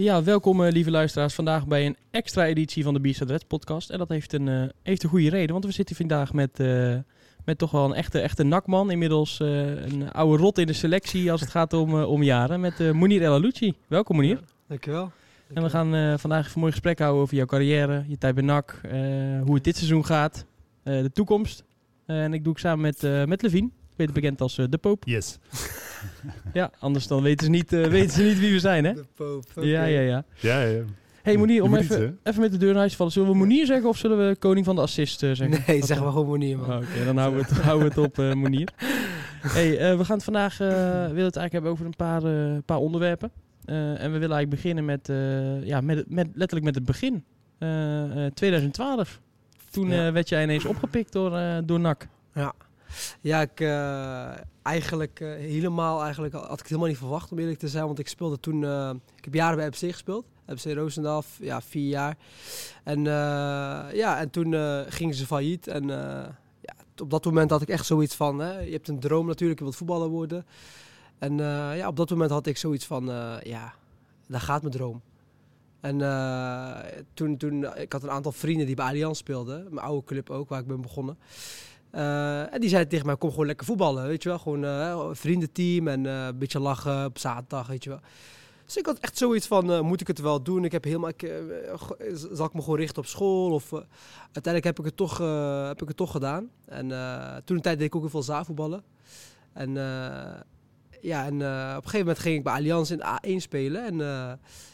Ja, welkom uh, lieve luisteraars. Vandaag bij een extra editie van de Beast Red podcast. En dat heeft een, uh, heeft een goede reden, want we zitten vandaag met, uh, met toch wel een echte, echte nakman. Inmiddels een oude rot in de selectie als het gaat om, om jaren. Met uh, Monir El Alouchi. Welkom Monir. Ja, dankjewel. En we gaan vandaag even een mooi gesprek houden over jouw carrière, je tijd bij NAC, hoe het dit seizoen gaat, de toekomst. en ik doe ik samen met, met Levine beter bekend als uh, de Poop. Yes. ja, anders dan weten ze niet, uh, weten ze niet wie we zijn, hè? De Poop. Okay. Ja, ja, ja. Ja, ja. hey, Monier, om even, even met de deur naar huis te vallen. Zullen we Monier zeggen of zullen we koning van de assist uh, zeggen? Nee, zeg maar gewoon Monier, man. Oh, Oké, okay, dan houden we het, houden we het op, uh, Monier. hey, we gaan het vandaag willen het eigenlijk hebben over een paar, paar onderwerpen. en we willen eigenlijk beginnen met, ja, met, met, letterlijk met het begin. 2012. Toen ja. werd jij ineens opgepikt door, door NAC. Ja. Ja, ik uh, eigenlijk uh, helemaal eigenlijk had ik het helemaal niet verwacht om eerlijk te zijn, want ik speelde toen, uh, ik heb jaren bij FC gespeeld, FC Roosendaal, ja vier jaar. En ja, en toen gingen ze failliet en op dat moment had ik echt zoiets van, hè, je hebt een droom natuurlijk, je wilt voetballer worden. En ja, op dat moment had ik zoiets van, ja, daar gaat mijn droom. En toen, toen, ik had een aantal vrienden die bij Allianz speelden, mijn oude club ook, waar ik ben begonnen. Uh, en die zei tegen mij, kom gewoon lekker voetballen, weet je wel. Gewoon uh, vriendenteam en uh, een beetje lachen op zaterdag, weet je wel. Dus ik had echt zoiets van, moet ik het wel doen? Ik heb helemaal, ik, zal ik me gewoon richten op school? Of, uiteindelijk heb ik, het toch, heb ik het toch gedaan. En toen een tijd deed ik ook heel veel zaalvoetballen. En ja, en op een gegeven moment ging ik bij Allianz in A1 spelen. En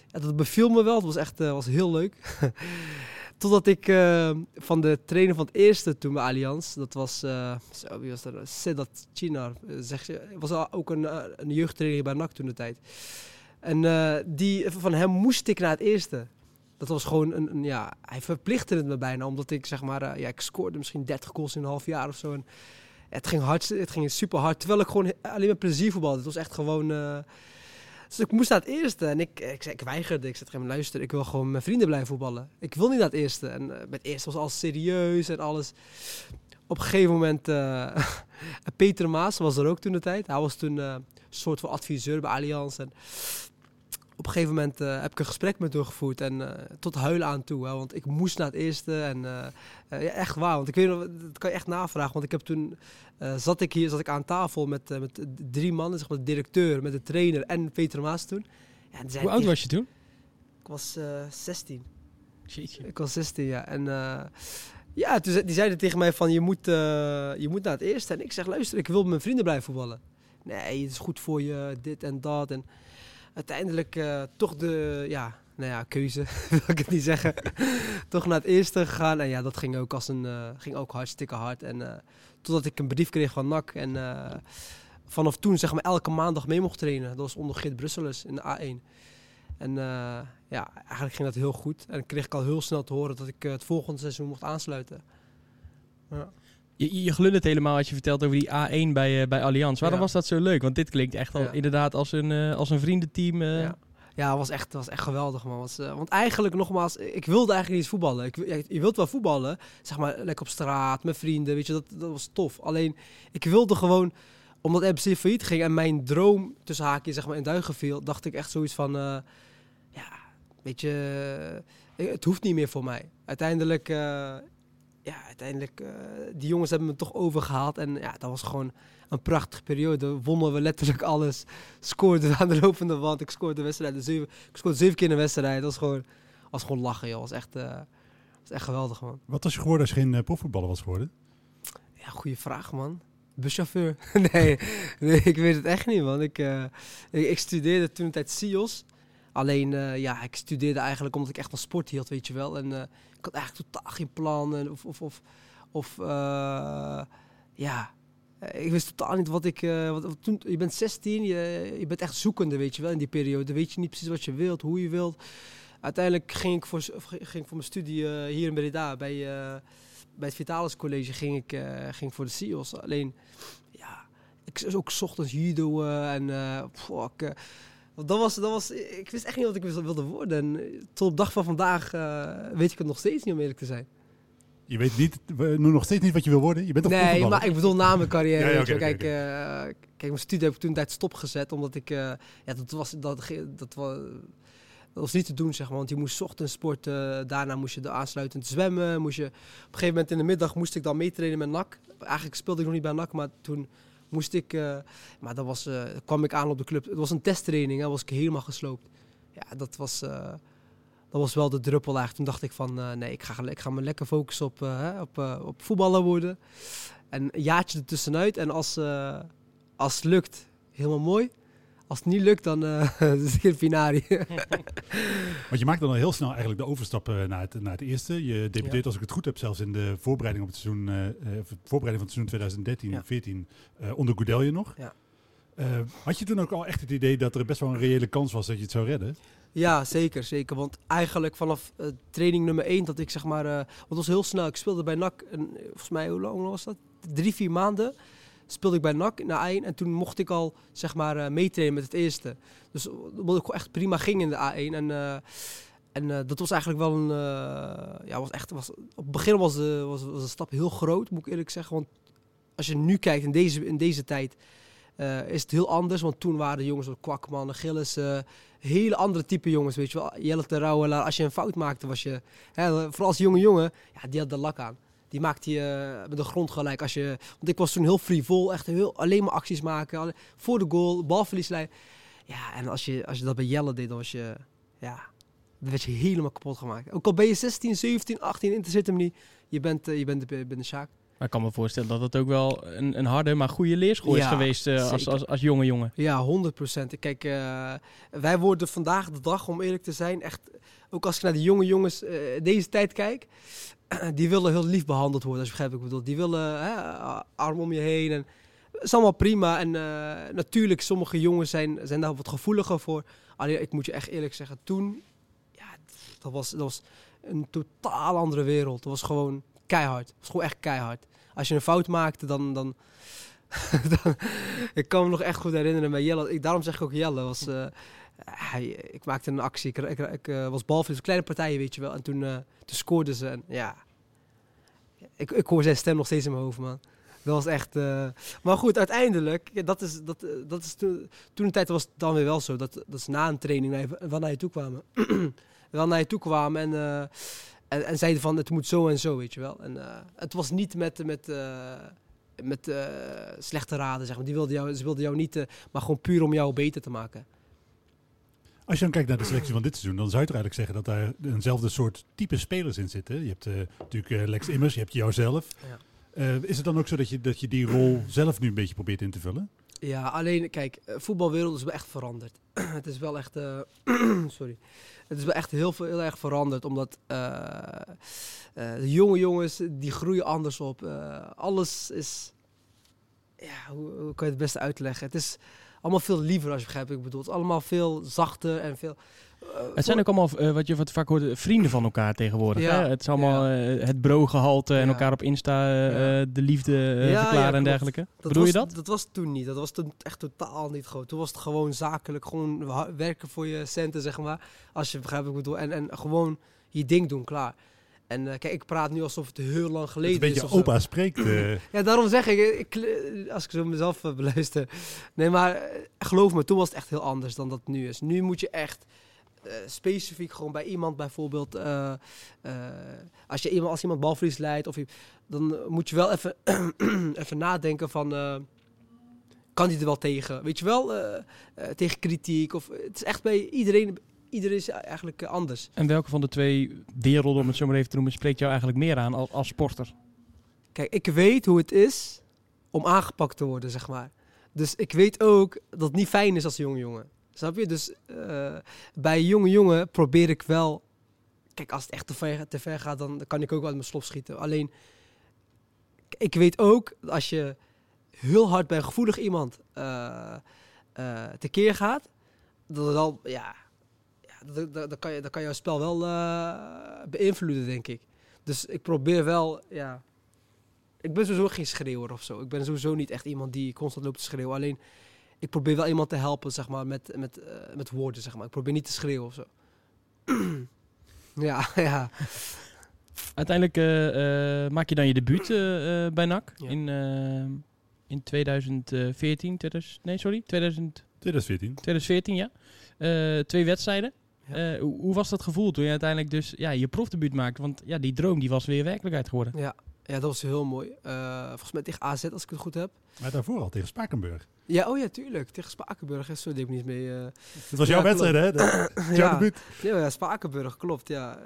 ja, dat beviel me wel, het was echt was heel leuk. Totdat ik uh, van de trainer van het eerste toen bij Allianz, dat was, zo, wie was dat? Sedat Chinar, zeg je, was ook een, een jeugdtrainer bij NAC toen de tijd. En die, van hem moest ik naar het eerste. Dat was gewoon een, een, ja, hij verplichtte het me bijna, omdat ik zeg maar, ja, ik scoorde misschien 30 goals in een half jaar of zo. En het ging hard, het ging super hard, terwijl ik gewoon alleen maar plezier voetbalde. Het was echt gewoon dus ik moest naar het eerste. En ik, ik, ik weigerde. Ik zei tegen hem, luister, ik wil gewoon mijn vrienden blijven voetballen. Ik wil niet naar het eerste. En uh, met het eerste was alles serieus en alles. Op een gegeven moment, uh, Peter Maas was er ook toen de tijd. Hij was toen uh, een soort van adviseur bij Allianz. En op een gegeven moment uh, heb ik een gesprek met hem gevoerd en uh, tot huilen aan toe. Hè, want ik moest naar het eerste en uh, ja, echt waar. Want ik weet nog, dat kan je echt navragen. Want ik heb toen, zat ik hier, zat ik aan tafel met, met drie mannen, zeg maar de directeur, met de trainer en Peter Maas toen. Ja, Hoe oud was je toen? Ik was 16. Jeetje. Ik was 16, ja. En ja, toen, die zeiden tegen mij van, je moet, je moet naar het eerste. En ik zeg, luister, ik wil met mijn vrienden blijven voetballen. Nee, het is goed voor je, dit en dat. En uiteindelijk uh, toch de ja, nou ja, keuze, wil ik het niet zeggen. toch naar het eerste gegaan. En ja, dat ging ook, als een, uh, ging ook hartstikke hard. En uh, totdat ik een brief kreeg van NAC. En vanaf toen zeg maar elke maandag mee mocht trainen. Dat was onder Geert Brusselus in de A1. En ja, eigenlijk ging dat heel goed. En kreeg ik al heel snel te horen dat ik het volgende seizoen mocht aansluiten. Ja. Je, je glundert helemaal als je vertelt over die A1 bij, uh, bij Allianz. Waarom was dat zo leuk? Want dit klinkt echt al inderdaad als een, uh, als een vriendenteam. Uh. Ja. Ja, was echt, was echt geweldig, man. Was, want eigenlijk, nogmaals, ik wilde eigenlijk niet voetballen. Ik, ja, je wilt wel voetballen, zeg maar, lekker op straat, met vrienden, weet je, dat, dat was tof. Alleen, ik wilde gewoon, omdat MC failliet ging en mijn droom tussen haakjes, zeg maar, in duigen viel, dacht ik echt zoiets van, ja, weet je, het hoeft niet meer voor mij. Uiteindelijk ja, uiteindelijk, uh, die jongens hebben me toch overgehaald. En ja, dat was gewoon een prachtige periode. Wonnen we letterlijk alles. Scoorden aan de lopende wand. Ik scoorde de wedstrijd. Zeven, ik scoorde zeven keer in de wedstrijd. Dat was gewoon, was gewoon lachen, joh. was echt, uh, was echt geweldig, man. Wat was je geworden als je geen uh, profvoetballer was geworden? Ja, goede vraag, man. Buschauffeur. nee, nee, ik weet het echt niet, man. Ik, ik, ik, studeerde toen tijd SIOS. Alleen, uh, ja, ik studeerde eigenlijk omdat ik echt van sport hield, weet je wel. En uh, ik had eigenlijk totaal geen plan. Of, of, of, of uh, ja, ik wist totaal niet wat ik... Wat, toen, je bent 16, je, je bent echt zoekende, weet je wel, in die periode. Weet je niet precies wat je wilt, hoe je wilt. Uiteindelijk ging ik voor, ging ik voor mijn studie hier in Breda, bij, bij het Vitalis College, ging ik, ging voor de CIO's. Alleen, ja, ik ook ochtends judo en... fuck, dat was, dat was, ik wist echt niet wat ik wilde worden. En eh, tot op dag van vandaag uh, weet ik het nog steeds niet, om eerlijk te zijn. Je weet niet, nu nog steeds niet wat je wil worden? Je bent toch Nee, maar ik bedoel na mijn carrière. ja, ja, kijk, okay. Uh, kijk, mijn studie heb ik toen tijd stopgezet, omdat ik, uh, ja, dat was, dat, dat was, Dat was niet te doen, zeg maar. Want je moest 's ochtends sporten. daarna moest je er aansluitend zwemmen. Moest je, op een gegeven moment in de middag moest ik dan meetrainen met NAC. Eigenlijk speelde ik nog niet bij NAC, maar toen moest ik... eh, maar dat was, eh, kwam ik aan op de club. Het was een testtraining, hè. was ik helemaal gesloopt. Ja, dat was... eh, dat was wel de druppel eigenlijk. Toen dacht ik van, nee, ik ga, ik ga me lekker focussen op, hè, op, op voetballen worden. En een jaartje ertussenuit. En als, als het lukt, helemaal mooi. Als het niet lukt, dan eh is het geen finari. Want je maakt dan al heel snel eigenlijk de overstap eh, naar, het, naar het eerste. Je debuteert, als ik het goed heb, zelfs in de voorbereiding, op het seizoen, of de voorbereiding van het seizoen 2013-14 Ja. onder Goudelje nog. Ja. Had je toen ook al echt het idee dat er best wel een reële kans was dat je het zou redden? Ja, zeker, zeker. Want eigenlijk vanaf training nummer 1 dat ik zeg maar... want het was heel snel. Ik speelde bij NAC, een, volgens mij, hoe lang was dat? Drie, vier maanden speelde ik bij NAC naar A1. En toen mocht ik al zeg maar eh, meetrainen met het eerste. Dus wat ik echt prima ging in de A1. En, eh, en eh, dat was eigenlijk wel een... eh, ja, was echt, was, op het begin was de, was, was de stap heel groot, moet ik eerlijk zeggen. Want als je nu kijkt in deze, in deze tijd... eh, is het heel anders, want toen waren de jongens op Kwakman, Gillis, eh, hele andere type jongens, weet je wel. Jelle de Rauwelaar, als je een fout maakte, was je... Hè, vooral als jonge jongen, ja, die had de lak aan. Die maakte je eh, met de grond gelijk. Als je, want ik was toen heel frivol, echt heel, alleen maar acties maken. voor de goal, balverlieslijn. Ja, en als je, als je dat bij Jelle deed, dan was je... Ja, dan werd je helemaal kapot gemaakt. Ook al ben je 16, 17, 18, interesseert hem niet. Je bent, eh, je bent, de, je bent de Sjaak. Maar ik kan me voorstellen dat het ook wel een, een harde, maar goede leerschool is geweest eh, als, als, als jonge jongen. Ja, 100 procent. Kijk, wij worden vandaag de dag, om eerlijk te zijn, echt... Ook als ik naar de jonge jongens deze tijd kijk... die willen heel lief behandeld worden, als je begrijpt wat ik bedoel. Die willen hè, arm om je heen. En, is allemaal prima. En eh, natuurlijk, sommige jongens zijn, zijn daar wat gevoeliger voor. Alleen, ik moet je echt eerlijk zeggen, toen... Ja, dat was, dat was een totaal andere wereld. Dat was gewoon keihard. Het was gewoon echt keihard. Als je een fout maakte, dan... dan dan, ik kan me nog echt goed herinneren bij Jelle. Ik, daarom zeg ik ook Jelle. Was, eh, ik maakte een actie. Ik, ik, ik eh, was balverlies. Kleine partijen, weet je wel. En toen, toen scoorden ze. En ja, ik, ik hoor zijn stem nog steeds in mijn hoofd, man. Dat was echt... eh, Maar goed, uiteindelijk, dat is, dat, dat is toen, toen een tijd was het dan weer wel zo. Dat, dat ze na een training wel naar je toe kwamen. wel naar je toe kwamen en, en, en zeiden van het moet zo en zo, weet je wel. En het was niet met... met met slechte raden, zeg maar. Die wilden jou, ze wilden jou niet, maar gewoon puur om jou beter te maken. Als je dan kijkt naar de selectie van dit seizoen, dan zou je toch eigenlijk zeggen dat daar eenzelfde soort type spelers in zitten. Je hebt eh, natuurlijk eh, Lex Immers, je hebt jouzelf. Ja. Eh, is het dan ook zo dat je, dat je die rol zelf nu een beetje probeert in te vullen? Ja, alleen, kijk, voetbalwereld is wel echt veranderd. het is wel echt, sorry. Het is wel echt heel, veel, heel erg veranderd, omdat de jonge jongens, die groeien anders op. Alles is, ja, hoe, hoe kan je het beste uitleggen? Het is allemaal veel liever, als je begrijpt wat ik bedoel. Het is allemaal veel zachter en veel... eh, Het zijn ook allemaal, eh, wat je wat vaak hoort, vrienden van elkaar tegenwoordig. Ja. Hè? Het is allemaal eh, het bro-gehalte en elkaar op Insta eh, eh, de liefde eh, Ja, verklaren en dergelijke. Bedoel was, je dat? Dat was toen niet. Dat was toen echt totaal niet groot. Toen was het gewoon zakelijk, gewoon werken voor je centen, zeg maar. Als je begrijpt wat ik bedoel. En, en gewoon je ding doen, klaar. En eh, kijk, ik praat nu alsof het heel lang Het is geleden een beetje is. of zo. opa spreekt. eh. Ja, daarom zeg ik, ik, als ik zo mezelf eh, beluister. Nee, maar geloof me, toen was het echt heel anders dan dat het nu is. Nu moet je echt specifiek gewoon bij iemand bijvoorbeeld... als, je iemand, als iemand balverlies leidt, of je, dan moet je wel even, even nadenken van... kan die er wel tegen? Weet je wel, tegen kritiek. Of, het is echt bij iedereen, iedereen is eigenlijk eh, anders. En welke van de twee werelden, om het zo maar even te noemen, spreekt jou eigenlijk meer aan als, als sporter? Kijk, ik weet hoe het is om aangepakt te worden, zeg maar. Dus ik weet ook dat het niet fijn is als jonge jongen. Snap je? Dus eh, bij jonge jongen probeer ik wel... Kijk, als het echt te ver, te ver gaat, dan kan ik ook wel uit mijn slop schieten. Alleen, ik weet ook, dat als je heel hard bij een gevoelig iemand eh eh, tekeer gaat, dat het al, ja dat, dat, dat kan je, dat kan jouw spel wel eh, beïnvloeden, denk ik. Dus ik probeer wel, ja, ik ben sowieso geen schreeuwer of zo. Ik ben sowieso niet echt iemand die constant loopt te schreeuwen. Alleen, ik probeer wel iemand te helpen, zeg maar, met, met, eh, met woorden, zeg maar. Ik probeer niet te schreeuwen of zo. ja, ja. Uiteindelijk eh, eh, maak je dan je debuut eh, eh, bij NAC Ja. in, eh, in 2014, 2000, nee sorry, 2000, 2014. 2014 ja. Eh, twee wedstrijden. Eh, hoe, hoe was dat gevoel toen je uiteindelijk dus ja, je profdebuut maakte? Want ja, die droom die was weer werkelijkheid geworden. Ja, ja dat was heel mooi. Uh, volgens mij tegen AZ, als ik het goed heb. Maar daarvoor al tegen Spakenburg. Ja, oh ja, tuurlijk. Tegen Spakenburg. Zo deed ik niet mee. Uh... Het was jouw Ja, wedstrijd, hè? De, jouw ja, debuut. ja, ja, Spakenburg, klopt. Ja. Eh,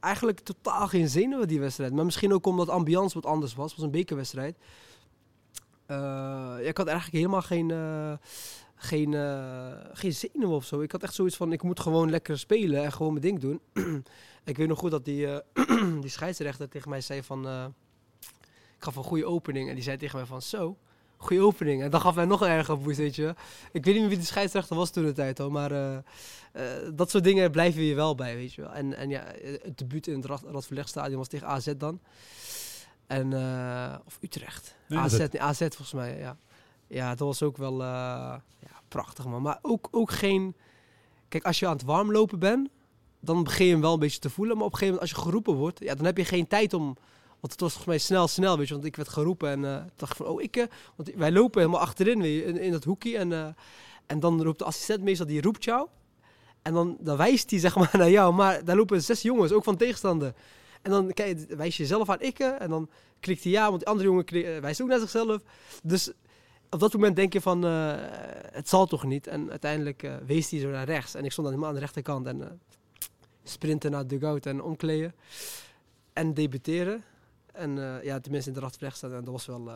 eigenlijk totaal geen zenuwen die wedstrijd. Maar misschien ook omdat de ambiance wat anders was. Het was een bekerwedstrijd. Eh, ja, ik had eigenlijk helemaal geen, eh, geen, eh, geen zenuwen of zo. Ik had echt zoiets van, ik moet gewoon lekker spelen en gewoon mijn ding doen. ik weet nog goed dat die, eh, die scheidsrechter tegen mij zei van... eh, ik gaf een goede opening en die zei tegen mij van, zo, goede opening. En dan gaf hij nog een erger boost, weet je. Ik weet niet meer wie de scheidsrechter was toen de tijd hoor, maar dat soort dingen blijven je wel bij, weet je wel. En, en ja, het debuut in het Rad- Radverlegstadion was tegen AZ dan. En, of Utrecht. Nee, AZ, AZ volgens mij, ja. Ja, dat was ook wel eh, ja, prachtig man. Maar ook, ook geen... Kijk, als je aan het warmlopen bent, dan begin je hem wel een beetje te voelen. Maar op een gegeven moment, als je geroepen wordt, ja, dan heb je geen tijd om... Want het was volgens mij snel, snel, weet je. Want ik werd geroepen en eh, dacht van, oh, ik... eh, want wij lopen helemaal achterin weet je, in, in dat hoekje. En, en dan roept de assistent meestal, die roept jou. En dan, dan wijst hij zeg maar naar jou. Maar daar lopen zes jongens, ook van tegenstander. En dan kijk, wijs je jezelf aan ikke. En dan klikt hij ja, want die andere jongen wijst ook naar zichzelf. Dus op dat moment denk je van, eh, het zal toch niet. En uiteindelijk eh, wees hij zo naar rechts. En ik stond dan helemaal aan de rechterkant. En eh, sprinten naar de dugout en omkleden. En debuteren. En ja, tenminste in de recht staan. En dat was wel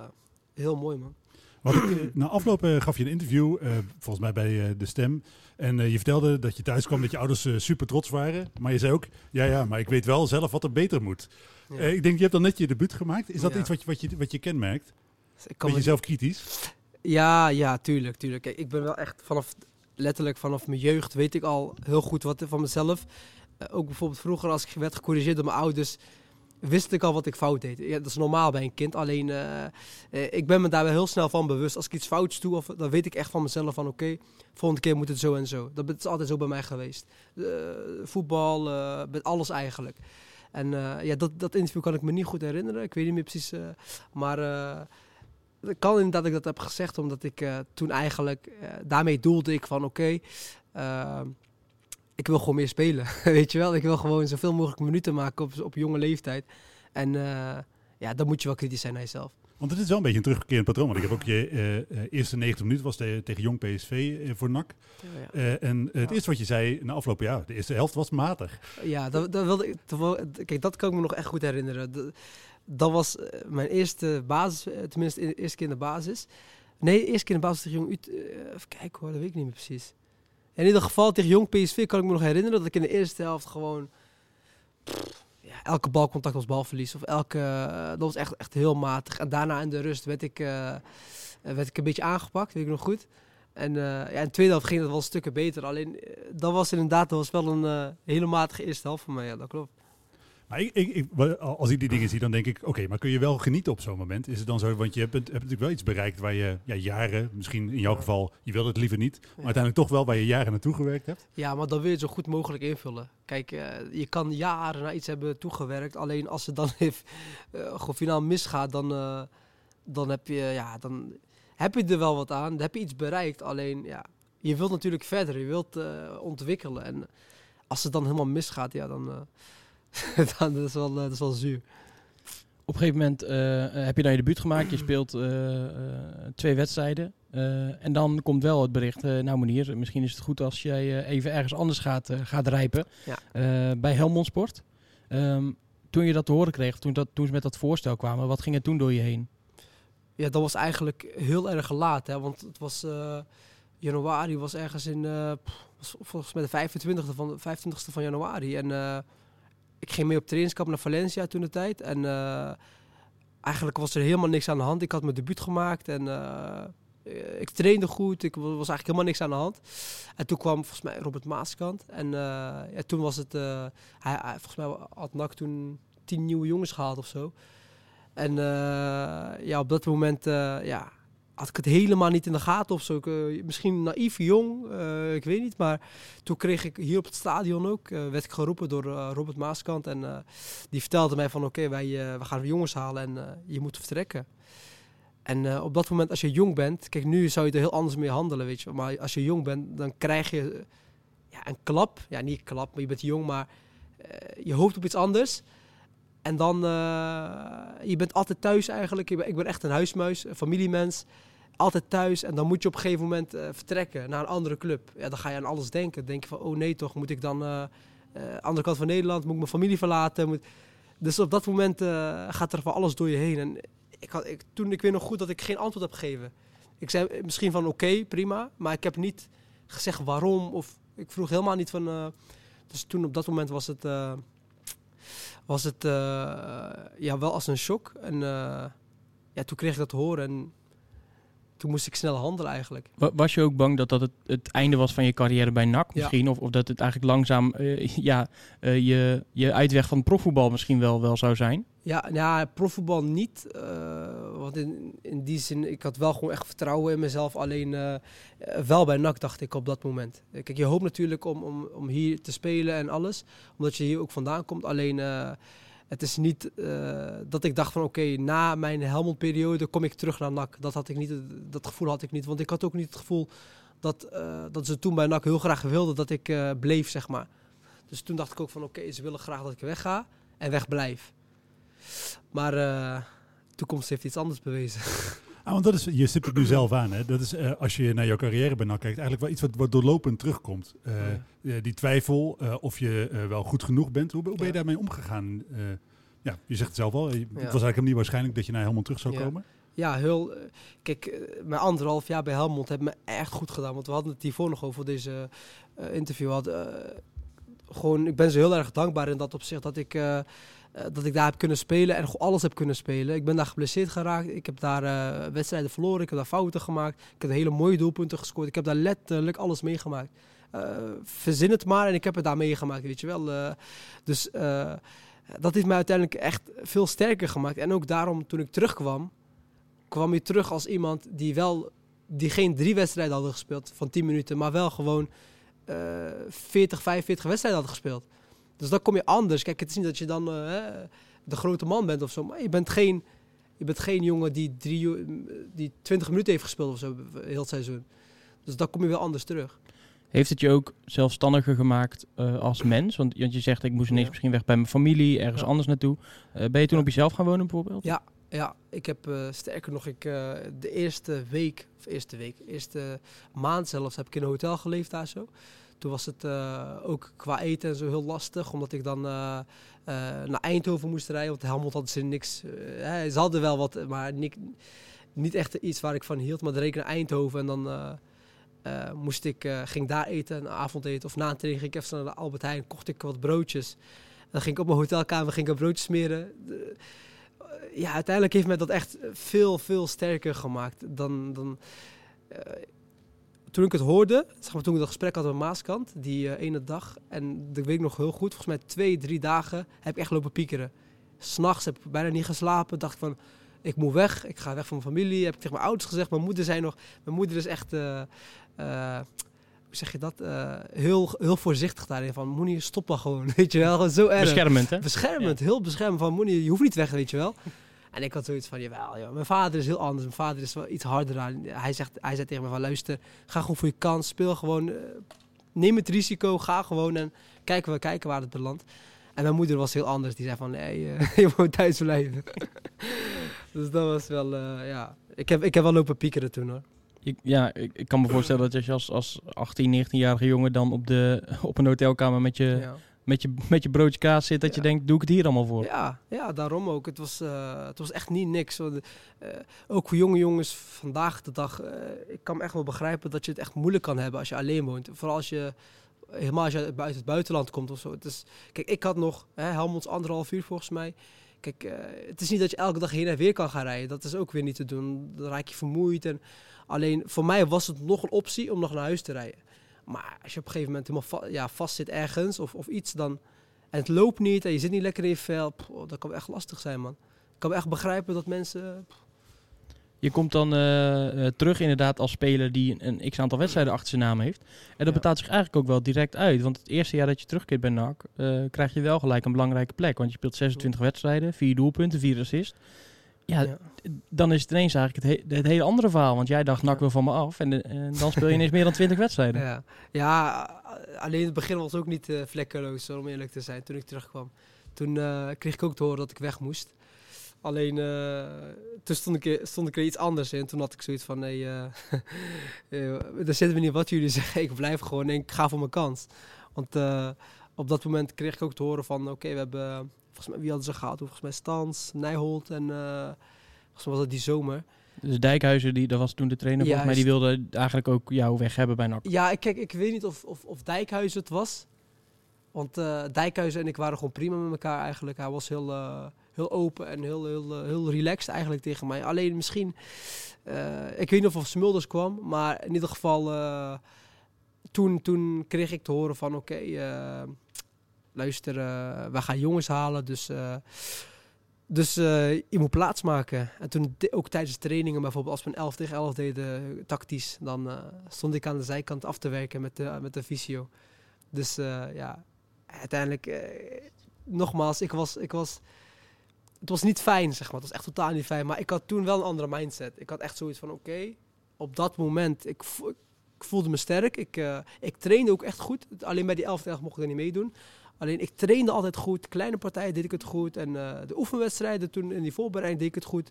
heel mooi, man. Eh, na afloop gaf je een interview, volgens mij bij De Stem. En je vertelde dat je thuis kwam, dat je ouders super trots waren. Maar je zei ook, ja, ja, maar ik weet wel zelf wat er beter moet. Ja. Ik denk, je hebt dan net je debuut gemaakt. Is dat Ja. iets wat je, wat je, wat je kenmerkt? Dus ik kan Ben je zelf kritisch? Ja, ja, tuurlijk, tuurlijk. Kijk, ik ben wel echt vanaf, letterlijk vanaf mijn jeugd weet ik al heel goed wat van mezelf. Eh, ook bijvoorbeeld vroeger als ik werd gecorrigeerd door mijn ouders, wist ik al wat ik fout deed. Ja, dat is normaal bij een kind, alleen eh, eh, ik ben me daar wel heel snel van bewust. Als ik iets fouts doe, of, dan weet ik echt van mezelf van oké, volgende keer moet het zo en zo. Dat is altijd zo bij mij geweest. Voetbal, met alles eigenlijk. En ja, dat, dat interview kan ik me niet goed herinneren. Ik weet niet meer precies. maar het kan inderdaad dat ik dat heb gezegd, omdat ik eh, toen eigenlijk, eh, daarmee doelde ik van oké, eh, ik wil gewoon meer spelen. Weet je wel, ik wil gewoon zoveel mogelijk minuten maken op, op jonge leeftijd. En ja, dan moet je wel kritisch zijn naar jezelf. Want het is wel een beetje een terugkerend patroon. Want ik heb ook je eerste 90 minuten was te- tegen Jong PSV voor NAC. En het Ja. eerste wat je zei na afloop, ja, de eerste helft was matig. Ja, dat, dat wilde ik. Kijk, dat kan ik me nog echt goed herinneren. Dat, dat was eh, mijn eerste basis, eh, tenminste de eerste keer in de basis. Nee, de eerste keer in de basis tegen Jong Ut. eh, Even kijken hoor, dat weet ik niet meer precies. In ieder geval tegen Jong PSV kan ik me nog herinneren dat ik in de eerste helft gewoon. ja, elke balcontact was balverlies. Of elke. dat was echt, echt heel matig. En daarna in de rust werd ik, werd ik een beetje aangepakt, weet ik nog goed. En ja, in de tweede helft ging het wel stukken beter. Alleen dat was inderdaad dat was wel een hele matige eerste helft voor mij. Ja, dat klopt. Maar ik, ik, ik- wa- als ik die dingen zie, dan denk ik, oké, maar kun je wel genieten op zo'n moment? Is het dan zo, want je hebt, hebt natuurlijk wel iets bereikt waar je ja, jaren, misschien in jouw geval, je wilde het liever niet, maar uiteindelijk toch wel waar je jaren naartoe gewerkt hebt. Ja, maar dan wil je het zo goed mogelijk invullen. Kijk, eh, je kan jaren naar iets hebben toegewerkt. Alleen als het dan heeft, eh, gewoon finaal misgaat, dan, eh, dan, heb je, ja, dan heb je er wel wat aan. Dan heb je iets bereikt. Alleen, ja, je wilt natuurlijk verder. Je wilt ontwikkelen. En als het dan helemaal misgaat, ja, dan, dan dat is wel, eh, dat is wel zuur. Op een gegeven moment eh, eh, heb je dan je debuut gemaakt. Je speelt twee wedstrijden. En dan komt wel het bericht, nou Monier, misschien is het goed als jij even ergens anders gaat, gaat rijpen. Ja. Bij Helmond Sport. Ehm, toen je dat te horen kreeg, toen, dat, toen ze met dat voorstel kwamen, wat ging er toen door je heen? Ja, dat was eigenlijk heel erg laat. Hè? Want het was januari, was ergens in, was volgens mij de 25e van, 25e van januari. En ik ging mee op trainingskamp naar Valencia toen de tijd. En eh, eigenlijk was er helemaal niks aan de hand. Ik had mijn debuut gemaakt en eh, ik trainde goed. Ik wa- was eigenlijk helemaal niks aan de hand. En toen kwam volgens mij Robert Maaskant. En eh, toen was het, hij, hij- volgens mij had NAC toen tien nieuwe jongens gehaald of zo. En ja, op dat moment ja, had ik het helemaal niet in de gaten of zo. Eh, misschien naïef, jong, eh, ik weet niet. Maar toen kreeg ik hier op het stadion ook, eh, werd ik geroepen door Robert Maaskant. En die vertelde mij van oké, wij we gaan jongens halen en je moet vertrekken. En op dat moment, als je jong bent, kijk, nu zou je er heel anders mee handelen, weet je. Maar als je jong bent, dan krijg je ja, een klap. Ja, niet een klap, maar je bent jong, maar je hoopt op iets anders. En dan, je bent altijd thuis eigenlijk. Ik ben, ik ben echt een huismuis, een familiemens. Altijd thuis. En dan moet je op een gegeven moment eh, vertrekken naar een andere club. Ja, dan ga je aan alles denken. Denk je van, oh nee toch, moet ik dan... eh eh, andere kant van Nederland, moet ik mijn familie verlaten. Dus op dat moment gaat er van alles door je heen. En ik had, ik, toen, ik weet nog goed dat ik geen antwoord heb gegeven. Ik zei misschien van oké, prima. Maar ik heb niet gezegd waarom. Of ik vroeg helemaal niet van... dus toen op dat moment was het... was het ja, wel als een shock. En ja, toen kreeg ik dat te horen. En toen moest ik snel handelen eigenlijk. Wa- Was je ook bang dat dat het, het einde was van je carrière bij NAC Ja. misschien? Of, of dat het eigenlijk langzaam eh, ja, eh, je, je uitweg van profvoetbal misschien wel, wel zou zijn? Ja, nou ja, profvoetbal niet. eh, want in, in die zin, ik had wel gewoon echt vertrouwen in mezelf. Alleen wel bij NAC dacht ik op dat moment. Kijk, je hoopt natuurlijk om, om, om hier te spelen en alles. Omdat je hier ook vandaan komt. Alleen het is niet eh, dat ik dacht van oké, na mijn Helmond-periode kom ik terug naar NAC. Dat, had ik niet, dat gevoel had ik niet. Want ik had ook niet het gevoel dat, eh, dat ze toen bij NAC heel graag wilden dat ik eh, bleef, zeg maar. Dus toen dacht ik ook van oké, ze willen graag dat ik wegga en wegblijf. Maar de toekomst heeft iets anders bewezen. Ah, want dat is, je stipt het nu zelf aan. Hè? Dat is, eh, als je naar jouw carrière bij NAC kijkt, eigenlijk wel iets wat, wat doorlopend terugkomt. Eh, Ja. eh, die twijfel of je wel goed genoeg bent. Hoe, hoe ben je Ja. daarmee omgegaan? Ja, je zegt het zelf al. je- Het was eigenlijk niet waarschijnlijk dat je naar helemaal terug zou komen. Ja, heel. Kijk, mijn anderhalf jaar bij Helmond heeft me echt goed gedaan. Want we hadden het hiervoor nog over deze interview. Had, gewoon, ik ben ze heel erg dankbaar in dat opzicht dat ik, eh, dat ik daar heb kunnen spelen en alles heb kunnen spelen. Ik ben daar geblesseerd geraakt. Ik heb daar eh, wedstrijden verloren. Ik heb daar fouten gemaakt. Ik heb hele mooie doelpunten gescoord. Ik heb daar letterlijk alles meegemaakt. Eh, verzin het maar en ik heb het daar meegemaakt, weet je wel. Dus dat heeft mij uiteindelijk echt veel sterker gemaakt. En ook daarom, toen ik terugkwam, kwam je terug als iemand die wel die geen drie wedstrijden hadden gespeeld van 10 minuten, maar wel gewoon eh 40, 45 wedstrijden hadden gespeeld. Dus dan kom je anders. Kijk, het is niet dat je dan eh, de grote man bent of zo, maar je bent geen, je bent geen jongen die, drie, die 20 minuten heeft gespeeld of zo, heel het seizoen. Dus dan kom je wel anders terug. Heeft het je ook zelfstandiger gemaakt eh, als mens? Want, want je zegt, ik moest ineens Ja. misschien weg bij mijn familie, ergens Ja. anders naartoe. Eh, ben je toen Ja. op jezelf gaan wonen bijvoorbeeld? Ja. Ja, ik heb sterker nog, ik, de eerste week, of eerste week, eerste maand zelfs, heb ik in een hotel geleefd daar zo. Toen was het eh, ook qua eten en zo heel lastig, omdat ik dan eh, eh, naar Eindhoven moest rijden. Want Helmond hadden ze niks, ze hadden wel wat, maar niet, niet echt iets waar ik van hield. Maar dan reed ik naar Eindhoven en dan moest ik, ging daar eten, een avondeten. Of na een training ging ik even naar de Albert Heijn, kocht ik wat broodjes. Dan ging ik op mijn hotelkamer ging ik een broodje smeren. Ja, uiteindelijk heeft mij dat echt veel, veel sterker gemaakt dan... dan toen ik het hoorde, zeg maar, toen ik dat gesprek had met Maaskant, die eh, ene dag, en dat weet ik nog heel goed, volgens mij twee, drie dagen heb ik echt lopen piekeren. S'nachts heb ik bijna niet geslapen, dacht van, ik moet weg, ik ga weg van mijn familie, heb ik tegen mijn ouders gezegd. Mijn moeder zei nog, mijn moeder is echt, eh, eh, hoe zeg je dat, heel, heel voorzichtig daarin, van Moenie, stop maar gewoon, weet je wel, gewoon zo erg. Beschermend, hè? Beschermend, heel beschermend. Van Moenie, je hoeft niet weg, weet je wel. En ik had zoiets van, jawel, joh. mijn vader is heel anders. Mijn vader is wel iets harder aan. Hij, zegt, hij zei tegen me van, luister, ga gewoon voor je kans. Speel gewoon, eh, neem het risico, ga gewoon en kijken we kijken waar het belandt. En mijn moeder was heel anders. Die zei van, nee, eh, je moet thuis blijven. dus dat was wel, eh, ja. Ik heb, ik heb wel lopen piekeren toen, hoor. Ik, ja, ik, ik kan me voorstellen dat als je als, als 18, 19-jarige jongen dan op, de, op een hotelkamer met je, Ja. Met je, met je broodje kaas zit, dat je denkt, doe ik het hier allemaal voor? Ja, ja, daarom ook. Het was, eh, het was echt niet niks. Want, eh, ook voor jonge jongens vandaag de dag, eh, ik kan me echt wel begrijpen dat je het echt moeilijk kan hebben als je alleen woont. Vooral als je, helemaal als je uit het buitenland komt of zo. Het is, kijk, ik had nog, hè, Helmonds anderhalf uur volgens mij. Kijk, het is niet dat je elke dag heen en weer kan gaan rijden. Dat is ook weer niet te doen. Dan raak je vermoeid. En alleen voor mij was het nog een optie om nog naar huis te rijden. Maar als je op een gegeven moment helemaal va ja, vast zit ergens of, of iets, dan, en het loopt niet en je zit niet lekker in je vel, pff, dat kan echt lastig zijn, man. Ik kan echt begrijpen dat mensen... Je komt dan eh, eh, terug inderdaad als speler die een, een x-aantal wedstrijden achter zijn naam heeft. En dat Ja. betaalt zich eigenlijk ook wel direct uit. Want het eerste jaar dat je terugkeert bij NAC, eh, krijg je wel gelijk een belangrijke plek. Want je speelt 26 wedstrijden, 4 doelpunten, 4 assists. Ja, Ja. dan is het ineens eigenlijk het, he- het hele andere verhaal. Want jij dacht, NAC Ja. wil van me af. En, de- en dan speel je ineens meer dan 20 wedstrijden. Ja, ja alleen het begin was ook niet uh, vlekkeloos, om eerlijk te zijn, toen ik terugkwam. Toen uh, kreeg ik ook te horen dat ik weg moest. Alleen uh, toen stond ik, stond ik er iets anders in. Toen had ik zoiets van: nee, daar zitten we niet wat jullie zeggen. Ik blijf gewoon en ik ga voor mijn kans. Want op dat moment kreeg ik ook te horen van: oké, we hebben. Volgens mij, wie hadden ze gehad? Volgens mij Stans, Nijholt en. volgens mij was dat die zomer. Dus Dijkhuizen, die, dat was toen de trainer, volgens mij, die wilde eigenlijk ook jou weg hebben bij NAC. Ja, kijk, ik weet niet of, of, of Dijkhuizen het was. Want uh, Dijkhuizen en ik waren gewoon prima met elkaar eigenlijk. Hij was heel, uh, heel open en heel, heel, heel relaxed eigenlijk tegen mij. Alleen misschien, ik weet niet of Smulders kwam, maar in ieder geval, toen, toen kreeg ik te horen van oké, okay, luister, we gaan jongens halen, dus... Dus uh, je moet plaats maken. En toen ook tijdens trainingen, bijvoorbeeld als we een 11 tegen 11 deden, tactisch, dan uh, stond ik aan de zijkant af te werken met de, met de visio. Dus ja, uiteindelijk, nogmaals, ik was, ik was, het was niet fijn, zeg maar. Het was echt totaal niet fijn. Maar ik had toen wel een andere mindset. Ik had echt zoiets van, oké, op dat moment, ik, voelde me sterk. Ik, ik trainde ook echt goed. Alleen bij die 11 tegen mocht ik er niet meedoen. Alleen ik trainde altijd goed. Kleine partijen deed ik het goed. En uh, de oefenwedstrijden toen in die voorbereiding deed ik het goed.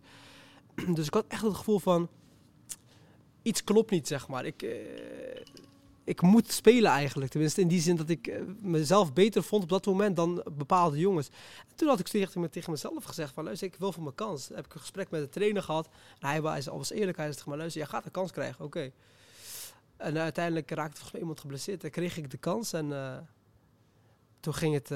dus ik had echt het gevoel van... Iets klopt niet, zeg maar. Ik, uh, ik moet spelen eigenlijk. Tenminste in die zin dat ik uh, mezelf beter vond op dat moment dan bepaalde jongens. En toen had ik tegen, tegen mezelf gezegd van... Luister, ik wil voor mijn kans. Heb ik een gesprek met de trainer gehad. En hij was, was eerlijk. Hij zei. Luister, jij gaat een kans krijgen. Oké. En uiteindelijk raakte volgens iemand geblesseerd. Dan kreeg ik de kans en toen ging het.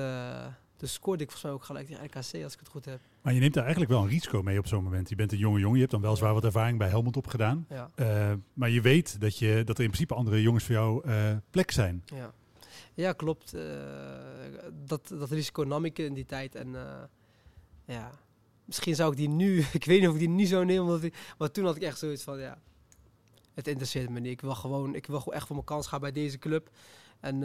Dus scoorde ik volgens mij ook gelijk tegen RKC als ik het goed heb. Maar je neemt er eigenlijk wel een risico mee op zo'n moment. Je bent een jonge jongen, je hebt dan wel zwaar wat ervaring bij Helmond opgedaan. Ja. Uh, maar je weet dat, je, dat er in principe andere jongens voor jou uh, plek zijn. Ja, ja klopt. dat, dat risico nam ik in die tijd. En ja, misschien zou ik die nu, ik weet niet of ik die niet zo neem, omdat ik, maar toen had ik echt zoiets van, ja, het interesseert me niet. Ik wil gewoon, ik wil gewoon echt voor mijn kans gaan bij deze club. En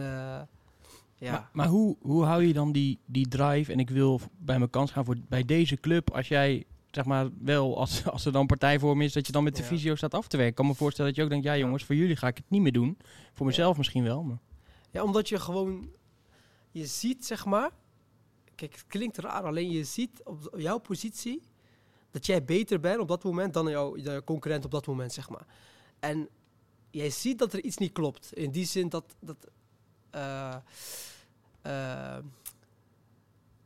ja. Maar, maar, hoe, hoe hou je dan die, die drive en ik wil bij mijn kans gaan voor, bij deze club als jij zeg maar wel, als, als er dan partijvorm is, dat je dan met de ja. visio staat af te werken. Ik kan me voorstellen dat je ook denkt, ja jongens, voor jullie ga ik het niet meer doen. Voor mezelf misschien wel, maar... Ja, omdat je gewoon, je ziet zeg maar, kijk het klinkt raar, alleen je ziet op jouw positie dat jij beter bent op dat moment dan jouw, jouw concurrent op dat moment zeg maar. En jij ziet dat er iets niet klopt. In die zin dat, dat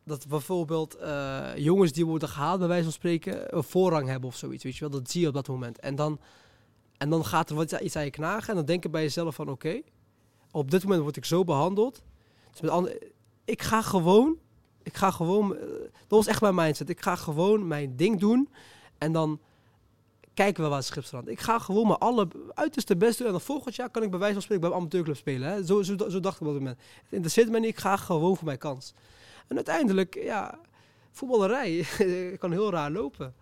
dat bijvoorbeeld uh, jongens die worden gehaald, bij wijze van spreken, een voorrang hebben of zoiets. Weet je wel, dat zie je op dat moment. En dan, en dan gaat er wat iets aan je knagen. En dan denk je bij jezelf van oké, op dit moment word ik zo behandeld. Dus met andere, ik ga gewoon, ik ga gewoon, dat was echt mijn mindset. Ik ga gewoon mijn ding doen. En dan kijken we waar Schipstrand. Ik ga gewoon maar alle uiterste best doen. En dan volgend jaar kan ik bij wijze van spreken bij een amateurclub spelen. Hè. Zo, zo, zo dacht ik op dat moment. Het interesseert me niet. Ik ga gewoon voor mijn kans. En uiteindelijk, ja, voetballerij kan heel raar lopen.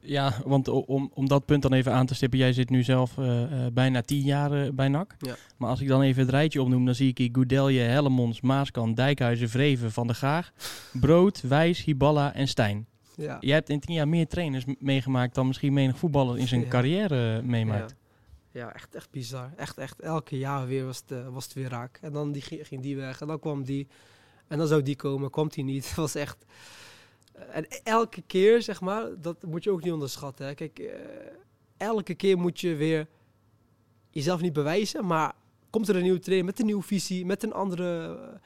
Ja, want om, om dat punt dan even aan te stippen. Jij zit nu zelf uh, uh, bijna tien jaar uh, bij NAC. Ja. Maar als ik dan even het rijtje opnoem, dan zie ik hier Goudelje, Hellemons, Maaskant, Dijkhuizen, Vreven, Van der Gaag, Brood, Wijs, Hiballa en Stijn. Ja. Je hebt in tien jaar meer trainers meegemaakt dan misschien menig voetballer in zijn ja. carrière meemaakt. Ja. ja. echt, echt bizar. Echt, echt. Elke jaar weer was het, uh, was het weer raak. En dan die, ging die weg. En dan kwam die. En dan zou die komen. Kwam die niet. Het was echt... Uh, en elke keer, zeg maar, dat moet je ook niet onderschatten. Hè. Kijk, uh, elke keer moet je weer jezelf niet bewijzen, maar komt er een nieuwe trainer met een nieuwe visie, met een andere uh,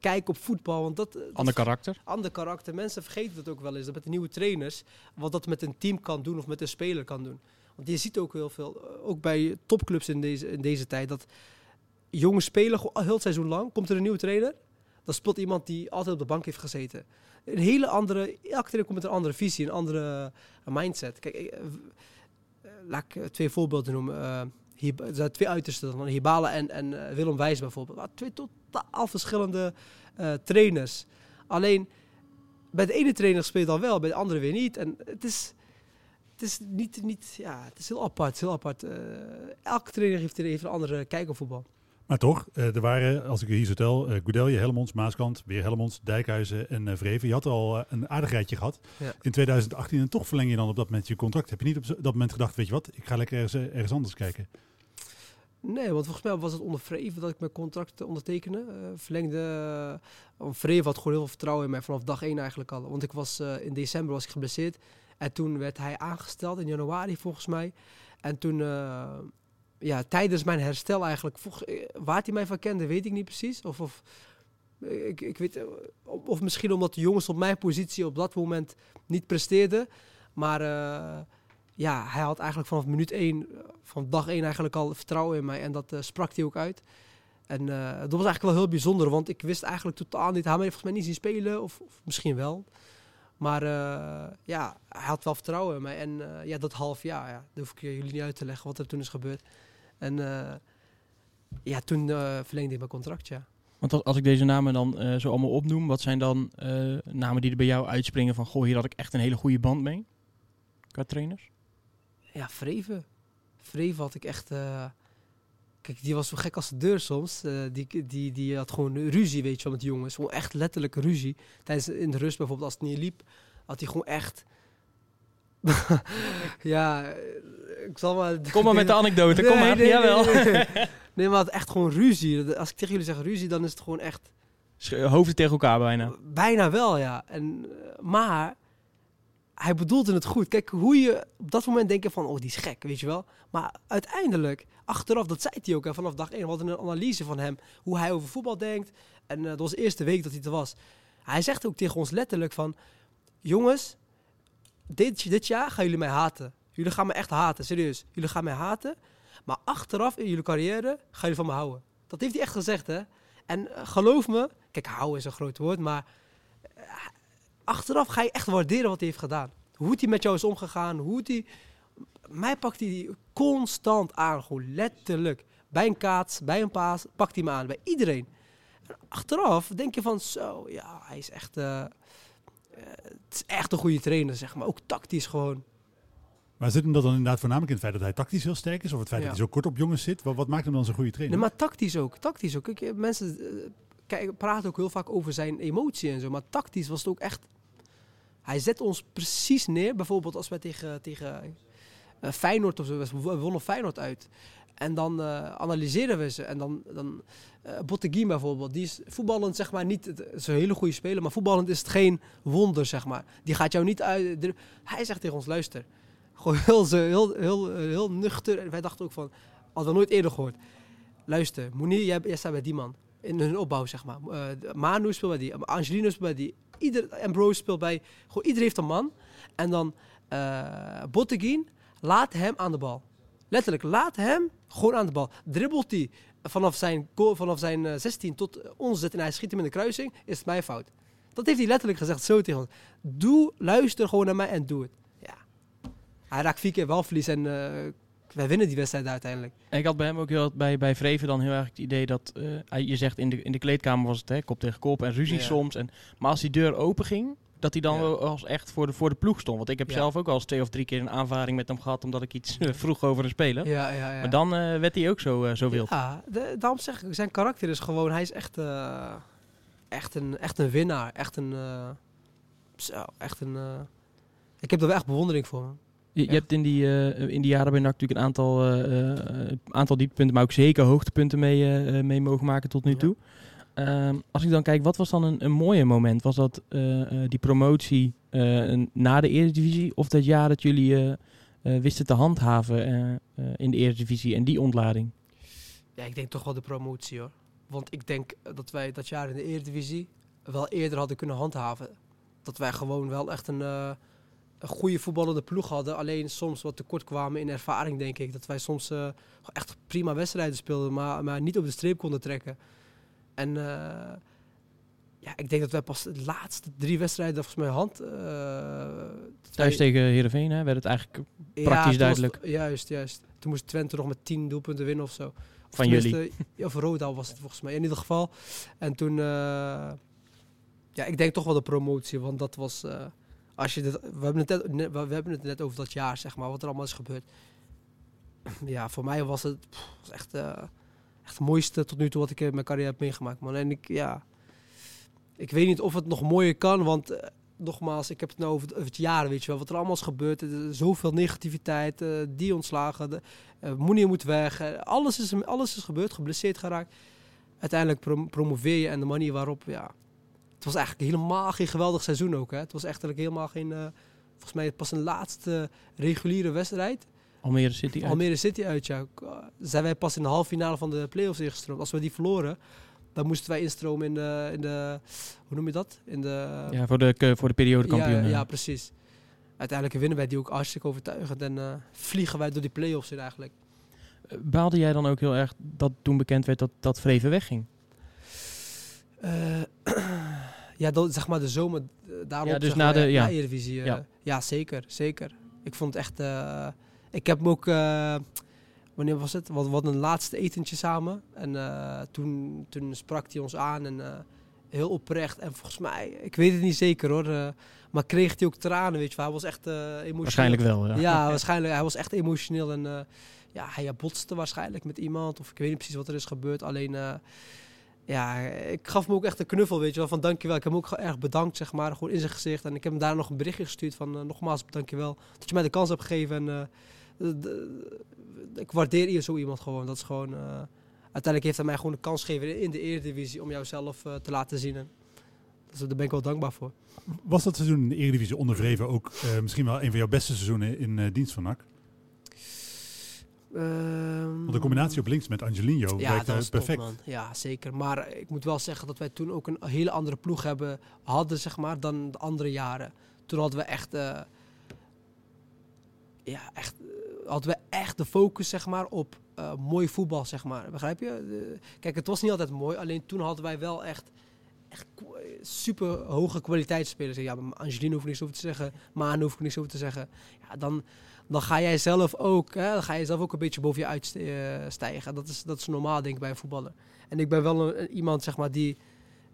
kijk op voetbal. Want dat, dat ander karakter. Ander karakter. Mensen vergeten dat ook wel eens. Dat met de nieuwe trainers, wat dat met een team kan doen of met een speler kan doen. Want je ziet ook heel veel, uh, ook bij topclubs in deze, in deze tijd, dat jonge spelers heel het seizoen lang, komt er een nieuwe trainer, dan speelt iemand die altijd op de bank heeft gezeten. Een hele andere, elke trainer komt met een andere visie, een andere uh, mindset. Kijk, uh, laat ik twee voorbeelden noemen. Hier, er zijn twee uitersten, Hibala en, en uh, Willem Wijs bijvoorbeeld. Ah, twee totaal verschillende uh, trainers. Alleen bij de ene trainer speelt dan wel, bij de andere weer niet. En het is, het is niet, niet ja, het is heel apart. Heel apart. Uh, elke trainer heeft, heeft een andere kijk op voetbal. Maar toch, er waren, als ik hier zo tel, Goudelje, Helmonds, Maaskant, weer Helmonds, Dijkhuizen en Vreven. Je had al een aardig rijtje gehad ja. in 2018 en toch verleng je dan op dat moment je contract. Heb je niet op dat moment gedacht, weet je wat, ik ga lekker ergens, ergens anders kijken? Nee, want volgens mij was het onder Vreven dat ik mijn contract eh, ondertekende. Eh, verlengde. Uh, Vreven had gewoon heel veel vertrouwen in mij vanaf dag één eigenlijk al. Want ik was in december was ik geblesseerd. En toen werd hij aangesteld in januari volgens mij. En toen, ja, tijdens mijn herstel eigenlijk, waar hij mij van kende, weet ik niet precies. Of, of ik, ik weet, of misschien omdat de jongens op mijn positie op dat moment niet presteerden. Maar ja, hij had eigenlijk vanaf minuut 1, van dag 1 eigenlijk al vertrouwen in mij. En dat uh, sprak hij ook uit. En uh, dat was eigenlijk wel heel bijzonder, want ik wist eigenlijk totaal niet. Hij mij volgens mij niet zien spelen, of, of misschien wel. Maar ja, hij had wel vertrouwen in mij. En ja, dat half jaar, ja, dat hoef ik jullie niet uit te leggen wat er toen is gebeurd. En ja, toen verlengde ik mijn contract, ja. Want als ik deze namen dan zo allemaal opnoem, wat zijn dan namen die er bij jou uitspringen van, goh, hier had ik echt een hele goede band mee? Qua trainers? Ja, Vreven. Vreven had ik echt... Uh, kijk, die was zo gek als de deur soms. die, die, die had gewoon ruzie, weet je wel, met jongens. Gewoon echt letterlijk ruzie. Tijdens in de rust bijvoorbeeld, als het niet liep, had hij gewoon echt... ja, ik zal maar... Kom maar met de anekdote, kom maar. Nee, Jawel. Nee, nee, nee, maar het echt gewoon ruzie. Als ik tegen jullie zeg ruzie, dan is het gewoon echt... Hoofden tegen elkaar bijna. Bijna wel, ja. En, maar hij bedoelde het goed. Kijk, hoe je op dat moment denkt van, oh, die is gek, weet je wel. Maar uiteindelijk, achteraf, dat zei hij ook hè, vanaf dag 1. We hadden een analyse van hem, hoe hij over voetbal denkt. En uh, dat was de eerste week dat hij er was. Hij zegt ook tegen ons letterlijk van, jongens, dit, dit jaar gaan jullie mij haten. Jullie gaan me echt haten, serieus. Jullie gaan mij haten. Maar achteraf in jullie carrière gaan jullie van me houden. Dat heeft hij echt gezegd, hè. En uh, geloof me, kijk, houden is een groot woord, maar uh, achteraf ga je echt waarderen wat hij heeft gedaan. Hoe hij met jou is omgegaan, hoe hij... Mij pakt hij constant aan, gewoon letterlijk. Bij een kaats, bij een paas, pakt hij me aan, bij iedereen. En achteraf denk je van, zo, ja, hij is echt... Uh, het is echt een goede trainer, zeg maar. Ook tactisch gewoon. Maar zit hem dat dan inderdaad voornamelijk in het feit dat hij tactisch heel sterk is? Of het feit ja. dat hij zo kort op jongens zit? Wat, wat maakt hem dan zo'n goede trainer? Nee, maar tactisch ook. Tactisch ook. Kijk, mensen kijk, praten ook heel vaak over zijn emotie en zo. Maar tactisch was het ook echt... Hij zet ons precies neer. Bijvoorbeeld als wij tegen, tegen uh, Feyenoord of zo... We wonnen Feyenoord uit. En dan uh, analyseren we ze. En dan... dan Botteguin bijvoorbeeld, die is voetballend zeg maar niet zo'n hele goede speler, maar voetballend is het geen wonder zeg maar. Die gaat jou niet uit. Hij zegt tegen ons: luister, gewoon heel, heel, heel, heel nuchter. En wij dachten ook van, hadden we nooit eerder gehoord. Luister, Monier, jij, jij staat bij die man. In hun opbouw, zeg maar. Uh, Manu speelt bij die. Angelino speelt bij die. Ieder, Ambrose speelt bij... Gewoon iedereen heeft een man. En dan uh, Botteguin, laat hem aan de bal. Letterlijk, laat hem gewoon aan de bal. Dribbelt hij vanaf zijn, vanaf zijn uh, 16 tot ons zet en hij schiet hem in de kruising, is het mijn fout. Dat heeft hij letterlijk gezegd zo tegen ons. Doe, luister gewoon naar mij en doe het. Hij raakt vier keer wel verlies en wij winnen die wedstrijd uiteindelijk. En ik had bij hem ook heel, bij, bij Vreven dan heel erg het idee dat, uh, je zegt in de, in de kleedkamer was het hè, kop tegen kop en ruzie ja. soms. En, maar als die deur open ging, dat hij dan ja. als echt voor de, voor de ploeg stond. Want ik heb ja. zelf ook al eens twee of drie keer een aanvaring met hem gehad omdat ik iets uh, vroeg over een speler. Ja, ja, ja. Maar dan uh, werd hij ook zo, zo wild. Ja, de, daarom zeg ik, zijn karakter is gewoon, hij is echt, echt, een, echt een winnaar. Echt een, zo, echt een, ik heb er wel echt bewondering voor. Je, je, hebt in die, uh, in die jaren bij NAC natuurlijk een aantal, uh, aantal dieptepunten, maar ook zeker hoogtepunten mee, mee mogen maken tot nu ja. toe. Uh, als ik dan kijk, wat was dan een, een mooie moment? Was dat die promotie na de Eredivisie of dat jaar dat jullie wisten te handhaven in de Eredivisie en die ontlading? Ja, ik denk toch wel de promotie hoor. Want ik denk dat wij dat jaar in de Eredivisie wel eerder hadden kunnen handhaven. Dat wij gewoon wel echt een een goede voetballende ploeg hadden. Alleen soms wat tekort kwamen in ervaring, denk ik. Dat wij soms uh, echt prima wedstrijden speelden, maar, maar niet op de streep konden trekken. En uh, ja, ik denk dat wij pas de laatste drie wedstrijden volgens mij hand... Uh, Thuis wij... tegen Heerenveen hè, werd het eigenlijk praktisch ja, duidelijk. Was, juist, juist. Toen moest Twente nog met tien doelpunten winnen of zo. Of Van jullie? Of Rodaal was het volgens mij, in ieder geval. En toen... ja, ik denk toch wel de promotie, want dat was als je dit, we, hebben het net, we hebben het net over dat jaar, zeg maar, wat er allemaal is gebeurd. Ja, voor mij was het echt, uh, echt het mooiste tot nu toe wat ik in mijn carrière heb meegemaakt, man. En ik, ja, ik weet niet of het nog mooier kan, want uh, nogmaals, ik heb het nou over, het- jaar, weet je wel. Wat er allemaal is gebeurd. Zoveel negativiteit, eh, die ontslagen, de, eh moet weg. eh, alles, is, alles is gebeurd, geblesseerd geraakt. Uiteindelijk prom- promoveer je en de manier waarop, ja... Was eigenlijk helemaal geen geweldig seizoen ook, hè. Het was eigenlijk helemaal geen... eh, volgens mij pas een laatste reguliere wedstrijd. Almere City uit. Almere City uit, ja. Zijn wij pas in de halve finale van de play-offs ingestroomd. Als we die verloren, dan moesten wij instromen in de... In de hoe noem je dat? In de... Ja, voor de, voor de periode kampioen. ja, eh. ja, precies. Uiteindelijk winnen wij die ook hartstikke overtuigend. En eh, vliegen wij door die play-offs in eigenlijk. Baalde jij dan ook heel erg dat toen bekend werd dat, dat Vreven wegging? ja, dat, zeg maar de zomer eh, daarop. Ja, dus zeg na de- ja. na Eredivisie. eh, Ja. ja. zeker, zeker. Ik vond het echt... eh, ik heb hem ook... wanneer was het? Wat, wat een laatste etentje samen. En toen, toen sprak hij ons aan en... heel oprecht. En volgens mij, ik weet het niet zeker hoor, maar kreeg hij ook tranen, weet je wel. Hij was echt emotioneel. Waarschijnlijk wel, ja. Ja, waarschijnlijk. Hij was echt emotioneel en ja, hij botste waarschijnlijk met iemand. Of ik weet niet precies wat er is gebeurd. Alleen, ja, ik gaf hem ook echt een knuffel, weet je wel. Van dankjewel. Ik heb hem ook erg bedankt, zeg maar. Gewoon in zijn gezicht. En ik heb hem daar nog een berichtje gestuurd van eh, nogmaals dankjewel. Dat je mij de kans hebt gegeven. En eh, ik waardeer hier zo iemand gewoon. Dat is gewoon... eh, uiteindelijk heeft hij mij gewoon de kans gegeven in de Eredivisie om jouzelf te laten zien. En, dus daar ben ik wel dankbaar voor. Was dat seizoen in de Eredivisie onder Vreven ook misschien wel een van jouw beste seizoenen in dienst van NAC? Ehm, Want de combinatie op links met Angelino Ja, werkte dat perfect. top. Ja, zeker. Maar ik moet wel zeggen dat wij toen ook een hele andere ploeg hebben, hadden, zeg maar, dan de andere jaren. Toen hadden we echt, eh, ja, echt, eh, hadden we echt de focus, zeg maar, op eh, mooi voetbal, zeg maar. Begrijp je? Kijk, het was niet altijd mooi, alleen toen hadden wij wel echt, echt super hoge kwaliteitsspelers. Ja, Angelino hoef ik niks over te zeggen, Maan hoef ik niks over te zeggen. Ja, dan, dan ga jij zelf ook, hè, dan ga je zelf ook een beetje boven je uitstijgen. Dat is, dat is normaal, denk ik, bij een voetballer. En ik ben wel een, iemand, zeg maar, die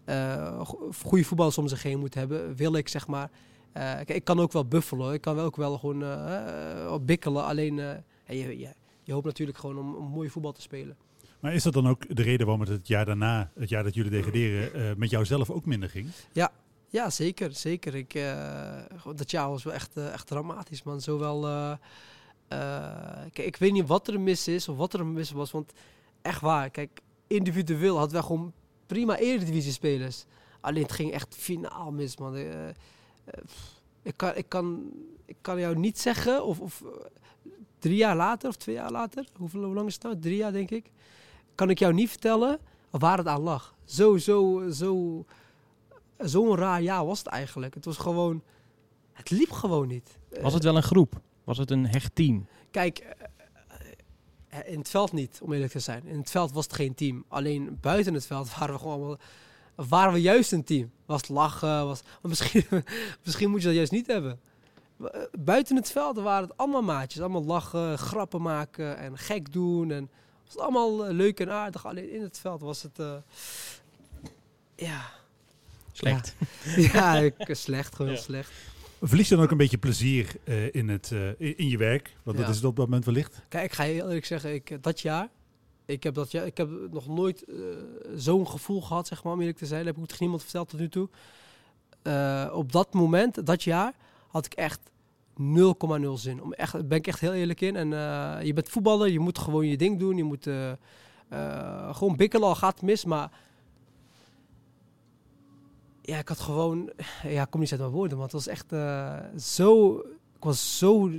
eh go- goede voetballers om zich heen moet hebben. Wil ik, zeg maar. eh, kijk, ik kan ook wel buffelen. Ik kan ook wel gewoon eh, eh, bikkelen. Alleen, eh, je, je, je hoopt natuurlijk gewoon om, om mooi voetbal te spelen. Maar is dat dan ook de reden waarom het het jaar daarna, het jaar dat jullie degraderen, eh, met jou zelf ook minder ging? Ja, zeker. zeker. Ik, eh, dat jaar was wel echt, eh, echt dramatisch, man. Zowel... eh, kijk, ik weet niet wat er mis is of wat er mis was. Want echt waar, kijk, individueel hadden wij gewoon prima eredivisie-spelers. Alleen het ging echt finaal mis, man. Ik, kan, ik, kan, ik kan jou niet zeggen of... of drie jaar later of twee jaar later, hoeveel, hoe lang is het nou? Drie jaar, denk ik. Kan ik jou niet vertellen waar het aan lag. Zo, zo, zo zo'n raar jaar was het eigenlijk. Het was gewoon... Het liep gewoon niet. Was het wel een groep? Was het een hecht team? Kijk, eh, eh, in het veld niet, om eerlijk te zijn. In het veld was het geen team. Alleen buiten het veld waren we gewoon allemaal... Waren we juist een team. Was het lachen, was... Misschien, misschien moet je dat juist niet hebben. Eh, Buiten het veld waren het allemaal maatjes. Allemaal lachen, grappen maken en gek doen. En het was allemaal leuk en aardig. Alleen in het veld was het... ja, Slecht. ja, ik- slecht, gewoon Ja. slecht. Verlies je dan ook een beetje plezier eh, in, het, eh, in, je werk? Want dat Ja. is het op dat moment wellicht. Kijk, ik ga je heel eerlijk zeggen, ik, dat jaar, ik heb, dat jaar, ik heb nog nooit eh, zo'n gevoel gehad, zeg maar, om eerlijk te zijn. Dat heb ik tegen niemand verteld tot nu toe. Eh, op dat moment, dat jaar, had ik echt 0,0 zin. Om echt, daar ben ik echt heel eerlijk in. En eh, je bent voetballer, je moet gewoon je ding doen. Je moet eh, eh, gewoon bikkelen, al gaat het mis. Maar ja, ik had gewoon... Ja, ik kom niet uit mijn woorden, maar het was echt eh, zo... Ik was zo... eh,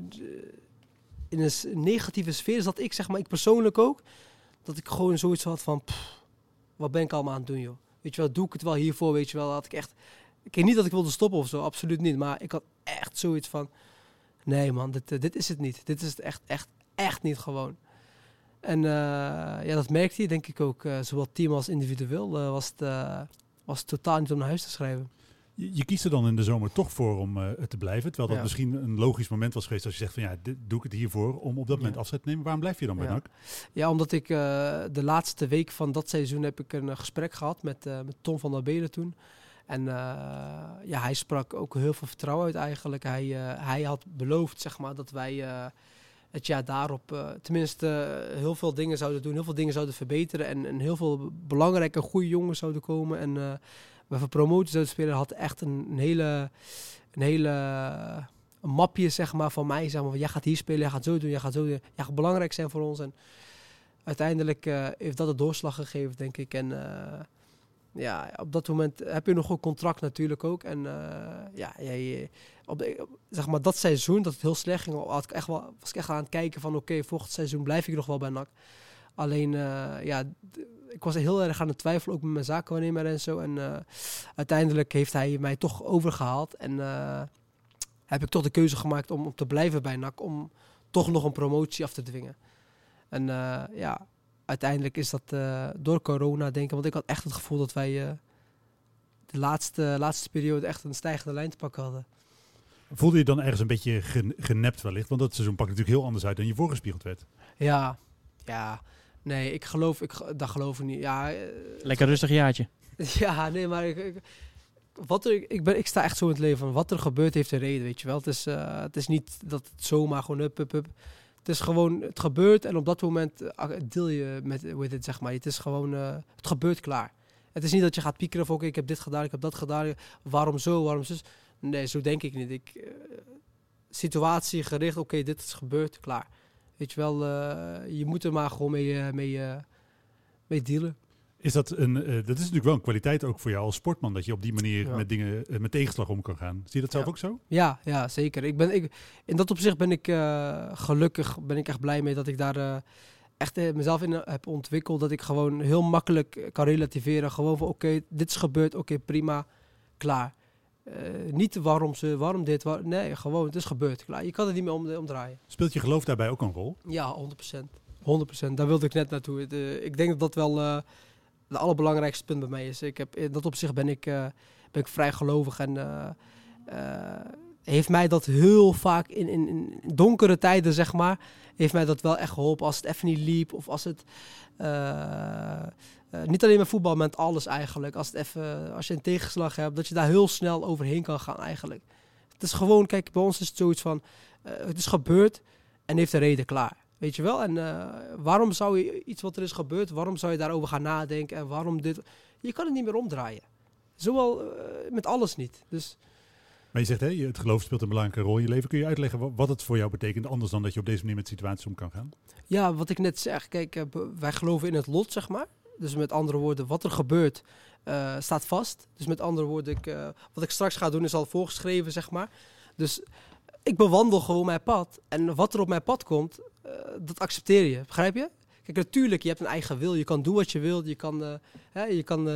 in een negatieve sfeer zat ik, zeg maar, ik persoonlijk ook, dat ik gewoon zoiets had van, wat ben ik allemaal aan het doen, joh. Weet je wel, doe ik het wel hiervoor, weet je wel, had ik echt, ik weet niet dat ik wilde stoppen of zo, absoluut niet, maar ik had echt zoiets van, nee man, dit, eh, dit is het niet, dit is het echt, echt, echt niet gewoon. En ja, dat merkte je denk ik ook, zowel team als individueel, was, het, was totaal niet om naar huis te schrijven. Je, je kiest er dan in de zomer toch voor om eh, te blijven. Terwijl dat Ja. misschien een logisch moment was geweest als je zegt van ja, dit doe ik het hiervoor om op dat moment Ja. afzet te nemen. Waarom blijf je dan bij Ja. NAC? Ja, omdat ik eh, de laatste week van dat seizoen heb ik een eh, gesprek gehad met, met Tom van der Belen toen. En ja, hij sprak ook heel veel vertrouwen uit eigenlijk. Hij, hij had beloofd, zeg maar, dat wij het jaar daarop eh, tenminste eh, heel veel dingen zouden doen. Heel veel dingen zouden verbeteren. En, en heel veel belangrijke, goede jongens zouden komen. En eh, we voor zouden spelen, had echt een, hele, een hele een mapje zeg maar, van mij. Zeg maar, jij gaat hier spelen, jij gaat zo doen, jij gaat zo doen. Jij gaat belangrijk zijn voor ons. En uiteindelijk heeft dat de doorslag gegeven, denk ik. En ja, op dat moment heb je nog een contract natuurlijk ook. En ja, jij, op zeg maar, dat seizoen, dat het heel slecht ging, had ik echt wel, was ik echt aan het kijken van... oké, volgend seizoen blijf ik nog wel bij NAC. Alleen, eh, ja, ik was heel erg aan het twijfelen, ook met mijn zakenwaarnemer en zo. En eh, uiteindelijk heeft hij mij toch overgehaald. En eh, heb ik toch de keuze gemaakt om, om te blijven bij NAC, om toch nog een promotie af te dwingen. En ja, uiteindelijk is dat door corona, denk ik. Want ik had echt het gevoel dat wij de laatste, laatste periode echt een stijgende lijn te pakken hadden. Voelde je dan ergens een beetje gen- genept wellicht? Want dat seizoen pakt natuurlijk heel anders uit dan je voorgespiegeld werd. Ja, ja. Nee, ik geloof, ik, dat geloof ik niet. Ja, eh, Lekker rustig jaartje. Ja, nee, maar ik, ik- wat er, ik, ben, ik sta echt zo in het leven van wat er gebeurt heeft een reden, weet je wel. Het is, eh, het is niet dat het zomaar gewoon up, up, up. Het is gewoon, het gebeurt en op dat moment eh, ac- deel je met with it, zeg maar. Het is gewoon, eh, het gebeurt klaar. Het is niet dat je gaat piekeren van oké, ik heb dit gedaan, ik heb dat gedaan. Waarom zo, waarom zo? Nee, zo denk ik niet. Ik, eh, situatie gericht, oké, dit is gebeurd, klaar. Weet je wel, eh, je moet er maar gewoon mee, eh, mee, mee dealen. Is dat, een, dat is natuurlijk wel een kwaliteit ook voor jou als sportman, dat je op die manier Ja. met dingen, met tegenslag om kan gaan. Zie je dat zelf Ja. ook zo? Ja, ja, zeker. Ik ben, ik, in dat opzicht ben ik gelukkig, ben ik echt blij mee dat ik daar echt mezelf in heb ontwikkeld. Dat ik gewoon heel makkelijk kan relativeren. Gewoon van oké, dit is gebeurd, oké, prima, klaar. Eh, niet waarom ze, waarom dit, waar, nee, gewoon, het is gebeurd, klaar. Je kan er niet meer om, omdraaien. Speelt je geloof daarbij ook een rol? Ja, 100%. 100%. Daar wilde ik net naartoe. Het, eh, ik denk dat dat wel eh de allerbelangrijkste punt bij mij is. Ik heb, in dat opzicht ben ik, eh, ben ik vrij gelovig en eh, eh, heeft mij dat heel vaak in, in, in donkere tijden, zeg maar, heeft mij dat wel echt geholpen. Als het even niet liep of als het... eh, eh, niet alleen met voetbal, maar met alles eigenlijk. Als, het even, als je een tegenslag hebt, dat je daar heel snel overheen kan gaan eigenlijk. Het is gewoon, kijk, bij ons is het zoiets van... eh, het is gebeurd en heeft een reden klaar. Weet je wel? En eh, waarom zou je iets wat er is gebeurd, waarom zou je daarover gaan nadenken en waarom dit? Je kan het niet meer omdraaien. Zowel eh, met alles niet. Dus Maar je zegt, hè, het geloof speelt een belangrijke rol in je leven. Kun je uitleggen wa- wat het voor jou betekent, anders dan dat je op deze manier met situaties om kan gaan? ja, wat ik net zeg, kijk, eh, wij geloven in het lot, zeg maar. Dus met andere woorden, wat er gebeurt, eh, staat vast. Dus met andere woorden, ik, eh, wat ik straks ga doen is al voorgeschreven, zeg maar. Dus ik bewandel gewoon mijn pad. En wat er op mijn pad komt, eh, dat accepteer je. Begrijp je? Kijk, natuurlijk, je hebt een eigen wil. Je kan doen wat je wilt. Je kan, hè, je kan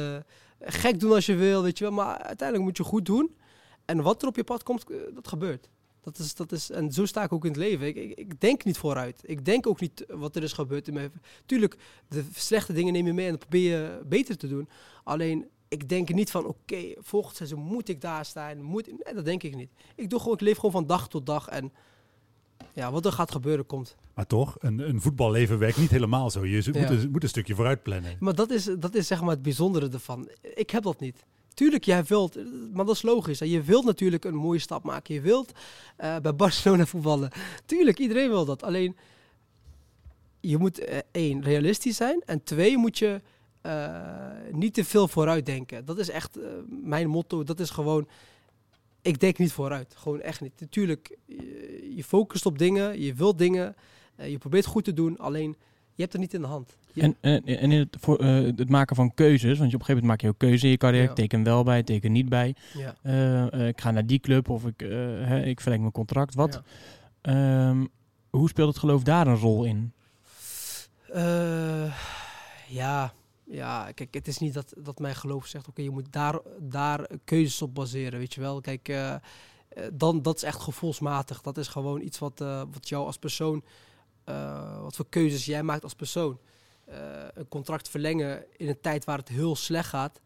gek doen als je wil, weet je wel. Maar uiteindelijk moet je goed doen. En wat er op je pad komt, dat gebeurt. Dat is, dat is, en zo sta ik ook in het leven. Ik, ik, ik denk niet vooruit. Ik denk ook niet wat er is gebeurd in mijn... Tuurlijk, de slechte dingen neem je mee en probeer je beter te doen. Alleen, ik denk niet van, oké, volgend seizoen moet ik daar staan. Moet, nee, dat denk ik niet. Ik, doe gewoon, ik leef gewoon van dag tot dag. En ja, wat er gaat gebeuren, komt. Maar toch, een, een voetballeven werkt niet helemaal zo. Je Ja. moet, een, moet een stukje vooruit plannen. Maar dat is, dat is zeg maar het bijzondere ervan. Ik heb dat niet. Tuurlijk, jij wilt, maar dat is logisch. hè. Je wilt natuurlijk een mooie stap maken. Je wilt eh, bij Barcelona voetballen. Tuurlijk, iedereen wil dat. Alleen, je moet eh, één, realistisch zijn. En twee, moet je eh, niet te veel vooruit denken. Dat is echt eh, mijn motto. Dat is gewoon, ik denk niet vooruit. Gewoon echt niet. Natuurlijk, je, focust op dingen. Je wilt dingen. eh, je probeert goed te doen. Alleen, je hebt het niet in de hand. En, en, en in het, voor, eh, het maken van keuzes, want je op een gegeven moment maak je ook keuze in je carrière. Ja. Teken wel bij, teken niet bij. ja. Eh, eh, ik ga naar die club of ik, hè, ik verleng mijn contract. Wat? Ehm, hoe speelt het geloof daar een rol in? Ja, ja, kijk, het is niet dat, dat mijn geloof zegt, oké, je moet daar, daar keuzes op baseren, weet je wel. Kijk, dan, dat is echt gevoelsmatig. Dat is gewoon iets wat, wat jou als persoon, wat voor keuzes jij maakt als persoon. Eh, een contract verlengen in een tijd waar het heel slecht gaat,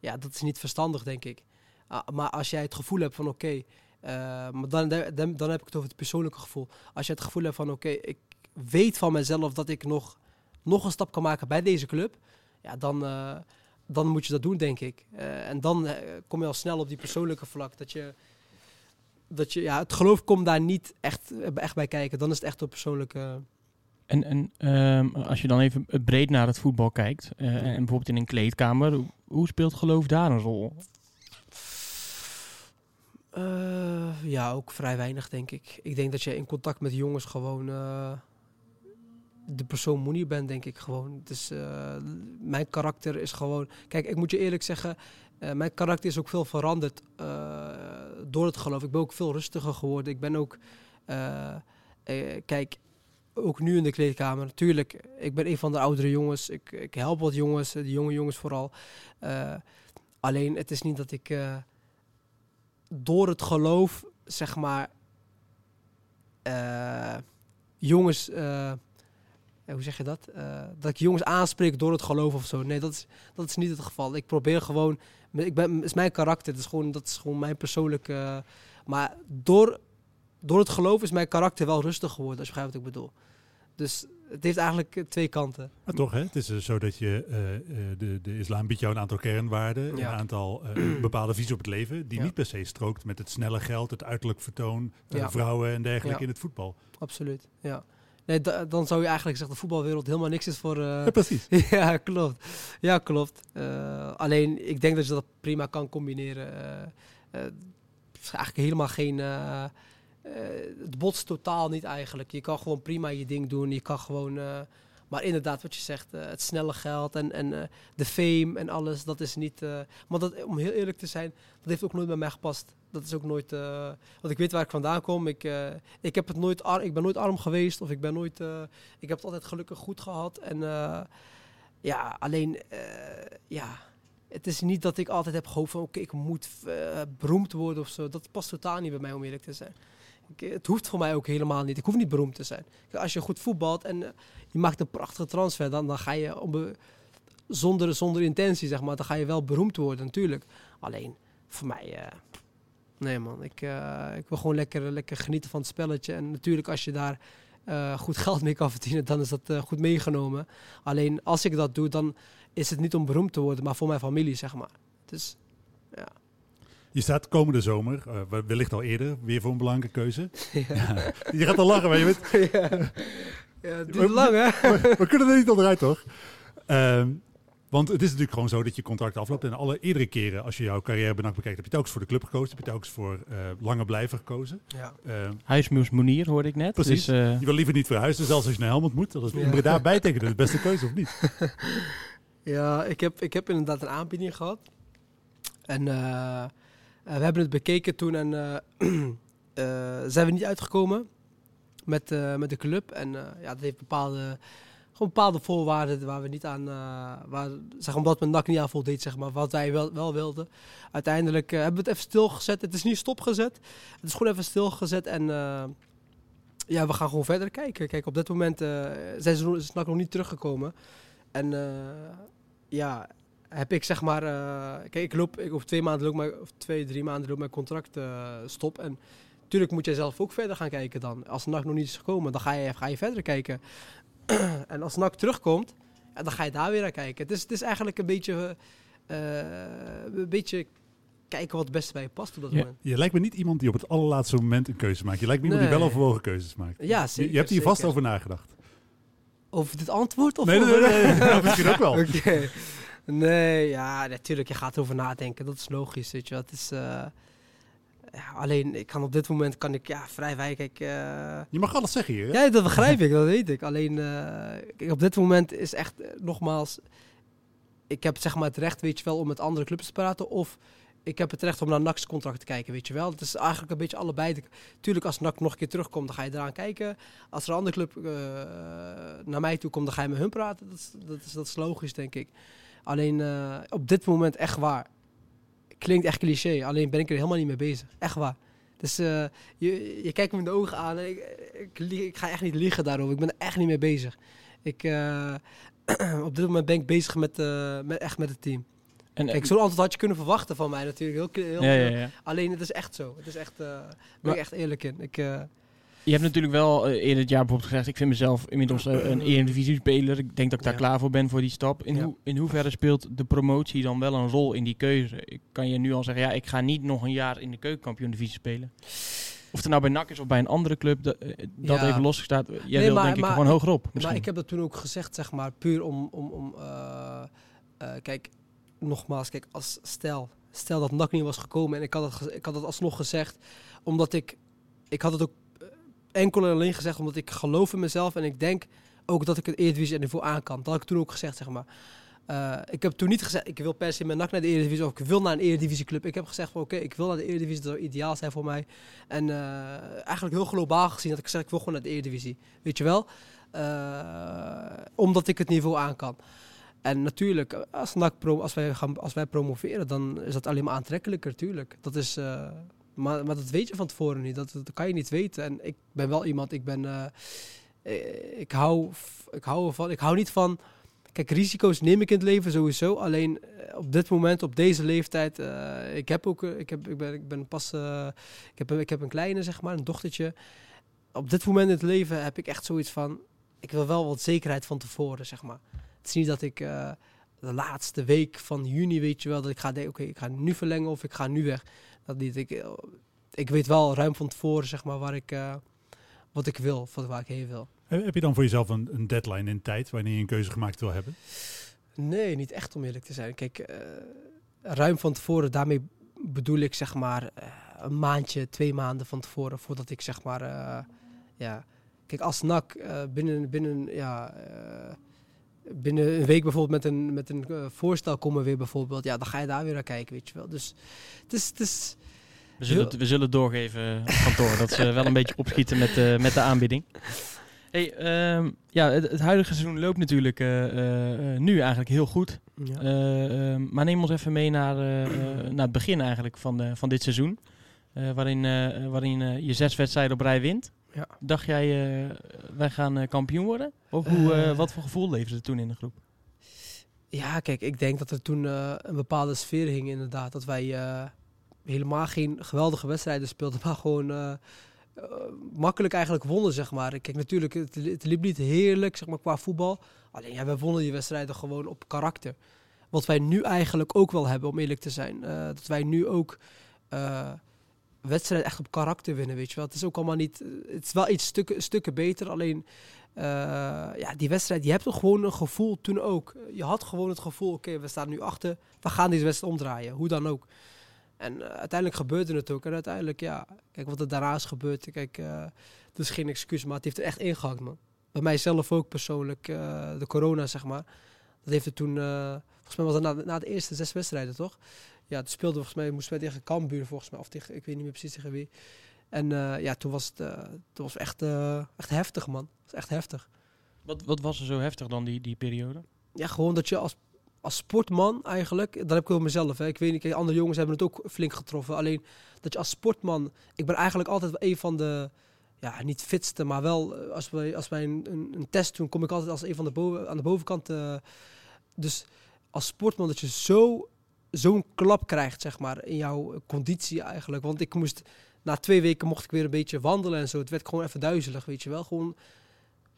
ja, dat is niet verstandig, denk ik. Ah, maar als jij het gevoel hebt van, oké, eh, maar dan, dan, dan heb ik het over het persoonlijke gevoel. Als je het gevoel hebt van, oké, ik weet van mezelf dat ik nog nog een stap kan maken bij deze club, ja, dan, eh, dan moet je dat doen, denk ik. En dan kom je al snel op die persoonlijke vlak. Dat je, dat je, ja, het geloof komt daar niet echt, echt bij kijken. Dan is het echt op persoonlijke, En, en ehm, als je dan even breed naar het voetbal kijkt, eh, en bijvoorbeeld in een kleedkamer, hoe, speelt geloof daar een rol? Eh, ja, ook vrij weinig, denk ik. Ik denk dat je in contact met jongens gewoon eh, de persoon Moenier bent, denk ik gewoon. Dus eh, mijn karakter is gewoon... Kijk, ik moet je eerlijk zeggen, eh, mijn karakter is ook veel veranderd eh, door het geloof. Ik ben ook veel rustiger geworden. Ik ben ook... eh, eh, kijk, ook nu in de kleedkamer. Natuurlijk, ik ben een van de oudere jongens. Ik, ik help wat jongens, de jonge jongens vooral. Eh, alleen, het is niet dat ik... eh, door het geloof, zeg maar, eh, jongens, hoe zeg je dat? Dat ik jongens aanspreek door het geloof of zo. Nee, dat is, dat is niet het geval. Ik probeer gewoon, ik ben, het is mijn karakter, dat is gewoon, dat is gewoon mijn persoonlijke. maar door, door het geloof is mijn karakter wel rustig geworden, als je begrijpt wat ik bedoel. Dus het heeft eigenlijk eh, twee kanten. Maar toch, hè? het is eh, zo dat je, eh, de, de islam biedt jou een aantal kernwaarden, Ja. een aantal bepaalde visie op het leven, die Ja. niet per se strookt met het snelle geld, het uiterlijk vertoon, Ja. vrouwen en dergelijke in het voetbal. Absoluut, ja. Nee, da- dan zou je eigenlijk zeggen, de voetbalwereld helemaal niks is voor... Ja, precies. ja, klopt. Ja, klopt. Alleen, ik denk dat je dat prima kan combineren. Het is eigenlijk helemaal geen... eh, het botst totaal niet eigenlijk. Je kan gewoon prima je ding doen. Je kan gewoon... eh, maar inderdaad, wat je zegt, eh, het snelle geld en, en de fame en alles, dat is niet... maar dat, om heel eerlijk te zijn, dat heeft ook nooit bij mij gepast. Dat is ook nooit... want ik weet waar ik vandaan kom. Ik, ik, heb het nooit ar- ik ben nooit arm geweest of ik ben nooit... ik heb het altijd gelukkig goed gehad. En ja, alleen, ja, het is niet dat ik altijd heb gehoopt van, oké, ik moet beroemd worden of zo. Dat past totaal niet bij mij, om eerlijk te zijn. Het hoeft voor mij ook helemaal niet. Ik hoef niet beroemd te zijn. Als je goed voetbalt en eh, je maakt een prachtige transfer, dan, dan ga je zonder, zonder intentie, zeg maar, dan ga je wel beroemd worden, natuurlijk. Alleen, voor mij, eh, nee man, ik, eh, ik wil gewoon lekker, lekker genieten van het spelletje. En natuurlijk, als je daar goed geld mee kan verdienen, dan is dat goed meegenomen. Alleen als ik dat doe, dan is het niet om beroemd te worden, maar voor mijn familie, zeg maar. Dus. Je staat komende zomer, eh, we- wellicht al eerder, weer voor een belangrijke keuze. ja. Je gaat al lachen, maar je weet, ja. ja, het duurt lang, hè? we kunnen er niet onderuit, toch? Ehm, want het is natuurlijk gewoon zo dat je contract afloopt. En alle eerdere keren, als je jouw carrière benakt bekijkt, heb je telkens voor de club gekozen. Heb je telkens voor eh lange blijver gekozen. Ja. Ehm, Huismuurs Monier hoorde ik net. Precies. Dus, eh, je wil liever niet verhuizen, zelfs als je naar Helmond moet. Dat is in Ja. Breda bijtekenen de beste keuze, of niet? Ja, ik heb, ik heb inderdaad een aanbieding gehad. En eh, we hebben het bekeken toen en eh, eh, zijn we niet uitgekomen met, met de club. En ja, dat heeft bepaalde, gewoon bepaalde voorwaarden waar we niet aan, waar, zeg, omdat mijn NAC niet aan voldeed, zeg maar, wat wij wel, wel wilden. Uiteindelijk hebben we het even stilgezet. Het is niet stopgezet. Het is gewoon even stilgezet en ja, we gaan gewoon verder kijken. Kijk, op dit moment zijn ze is nog niet teruggekomen. En ja, heb ik zeg maar... eh, kijk, ik loop ik, over twee maanden loop mijn, of twee, drie maanden loop mijn contract eh, stop. En natuurlijk moet jij zelf ook verder gaan kijken dan. Als NAC nog niet is gekomen, dan ga je, ga je verder kijken. en als NAC terugkomt, ja, dan ga je daar weer naar kijken. Het is, het is eigenlijk een beetje... eh, een beetje kijken wat het beste bij je past op dat Ja. moment. Je lijkt me niet iemand die op het allerlaatste moment een keuze maakt. Je lijkt me iemand die wel overwogen keuzes maakt. Ja, Je- zeker. je hebt hier vast over nagedacht. Over dit antwoord? Of Nee, nee, nee, nee, nee, ja, misschien ook wel. Oké. Nee, ja, natuurlijk. Je gaat erover nadenken. Dat is logisch, weet je. wel. Het is... eh, ja, alleen, ik kan op dit moment kan ik ja, vrij wijk. Ik, eh, Je mag alles zeggen hier. hè? ja, dat begrijp ik, dat weet ik. Alleen, eh, kijk, op dit moment is echt, nogmaals... Ik heb zeg maar het recht, weet je wel, om met andere clubs te praten. Of ik heb het recht om naar NAC's contract te kijken, weet je wel. Het is eigenlijk een beetje allebei. De- Tuurlijk, als NAC nog een keer terugkomt, dan ga je eraan kijken. Als er een andere club naar mij toe komt, dan ga je met hun praten. Dat is, dat is, dat is logisch, denk ik. Alleen eh, op dit moment echt waar. Klinkt echt cliché, alleen ben ik er helemaal niet mee bezig. Echt waar. Dus eh, je, je kijkt me in de ogen aan en ik, ik, ga echt niet liegen daarover. Ik ben er echt niet mee bezig. Ik, eh, op dit moment ben ik bezig met, met, echt met het team. en, Kijk, zo'n antwoord had je kunnen verwachten van mij natuurlijk. Heel, heel, ja, ja, ja. Alleen het is echt zo. Het is echt, daar ben ik echt eerlijk in. Ik, Je hebt natuurlijk wel eh, eerder het jaar bijvoorbeeld gezegd, ik vind mezelf inmiddels eh, een Eredivisie-speler. Ik denk dat ik daar Ja. klaar voor ben voor die stap. In, Ja. hoe, in hoeverre speelt de promotie dan wel een rol in die keuze? Ik kan je nu al zeggen, ja, ik ga niet nog een jaar in de keukenkampioen-divisie spelen. Of het nou bij NAC is of bij een andere club, dat, eh, dat Ja. even losgestaat. Jij Nee, wil maar- denk ik maar- gewoon hogerop. Maar misschien. ik heb dat toen ook gezegd, zeg maar, puur om, om, om kijk, nogmaals, kijk, als stel, stel dat NAC niet was gekomen en ik had het, ik had het alsnog gezegd, omdat ik, ik had het ook enkel en alleen gezegd omdat ik geloof in mezelf en ik denk ook dat ik het Eredivisie niveau aan kan. Dat had ik toen ook gezegd, zeg maar. Eh, ik heb toen niet gezegd, ik wil per se met NAC naar de Eredivisie of ik wil naar een Eredivisieclub. Ik heb gezegd van oké, ik wil naar de Eredivisie, dat zou ideaal zijn voor mij. En eh, eigenlijk heel globaal gezien dat ik zeg, ik wil gewoon naar de Eredivisie. Weet je wel? Eh, omdat ik het niveau aan kan. En natuurlijk, als, NAC als, wij gaan, als wij promoveren, dan is dat alleen maar aantrekkelijker, natuurlijk. Dat is, maar, maar dat weet je van tevoren niet. Dat, dat kan je niet weten. En ik ben wel iemand, ik ben... eh, eh, ik, hou, ik hou ervan. Ik hou niet van... Kijk, risico's neem ik in het leven sowieso. Alleen eh, op dit moment, op deze leeftijd... ik heb ook... ik, heb, ik, ben, ik ben pas... ik, heb, ik heb een kleine, zeg maar, een dochtertje. Op dit moment in het leven heb ik echt zoiets van... Ik wil wel wat zekerheid van tevoren, zeg maar. Het is niet dat ik de laatste week van juni, weet je wel, dat ik ga denken, oké, ik ga nu verlengen of ik ga nu weg. Dat niet. Ik, ik weet wel ruim van tevoren, zeg maar, waar ik, eh, wat ik wil, van waar ik heen wil. Heb je dan voor jezelf een, een deadline in tijd wanneer je een keuze gemaakt wil hebben? Nee, niet echt om eerlijk te zijn. Kijk, eh, ruim van tevoren, daarmee bedoel ik zeg maar eh, een maandje, twee maanden van tevoren, voordat ik zeg maar, ja, kijk als NAC binnen, binnen, ja, binnen een week bijvoorbeeld met een, met een eh, voorstel komen weer bijvoorbeeld, ja, dan ga je daar weer naar kijken, weet je wel. Dus het is, het is we, zullen het, we zullen doorgeven kantoor. dat ze wel een beetje opschieten met, eh, met de aanbieding. Hey, ehm, ja, het, het huidige seizoen loopt natuurlijk eh, nu eigenlijk heel goed. ja. Eh, ehm, maar neem ons even mee naar, naar het begin eigenlijk van, de, van dit seizoen. Waarin waarin je zes wedstrijden op rij wint. Ja. Dacht jij, eh, wij gaan eh, kampioen worden? Of hoe, eh, wat voor gevoel leefde er toen in de groep? Ja, kijk, ik denk dat er toen een bepaalde sfeer hing inderdaad. Dat wij helemaal geen geweldige wedstrijden speelden, maar gewoon makkelijk eigenlijk wonnen, zeg maar. Kijk, natuurlijk, het, het liep niet heerlijk, zeg maar, qua voetbal. Alleen, ja, we wonnen die wedstrijden gewoon op karakter. Wat wij nu eigenlijk ook wel hebben, om eerlijk te zijn. Dat wij nu ook wedstrijden echt op karakter winnen, weet je wel. Het is ook allemaal niet... Het is wel iets stukken, stukken beter, alleen... eh, ja, die wedstrijd, je hebt toch gewoon een gevoel toen ook. Je had gewoon het gevoel, oké, we staan nu achter. We gaan deze wedstrijd omdraaien, hoe dan ook. En eh, uiteindelijk gebeurde het ook. En uiteindelijk, ja, kijk wat er daarna is gebeurd. Kijk, het is geen excuus, maar het heeft er echt ingehakt, man. Bij mijzelf ook persoonlijk, de corona, zeg maar. Dat heeft er toen, volgens mij was het na, na de eerste zes wedstrijden, toch? Ja, toen speelden we volgens mij, moesten wij tegen Cambuur, volgens mij. Of tegen, ik weet niet meer precies tegen wie. En eh, ja, toen was het, eh, toen was het echt, eh, echt heftig, man. Het was echt heftig. Wat, wat was er zo heftig dan die, die periode? Ja, gewoon dat je als, als sportman eigenlijk, dat heb ik wel mezelf. Hè. Ik weet niet, andere jongens hebben het ook flink getroffen. Alleen dat je als sportman, ik ben eigenlijk altijd wel een van de, ja, niet fitste, maar wel als wij, als wij een, een, een test doen, kom ik altijd als een van de boven, aan de bovenkant. dus als sportman dat je zo, zo'n klap krijgt, zeg maar, in jouw conditie eigenlijk. Want ik moest, na twee weken mocht ik weer een beetje wandelen en zo. Het werd gewoon even duizelig, weet je wel. Gewoon,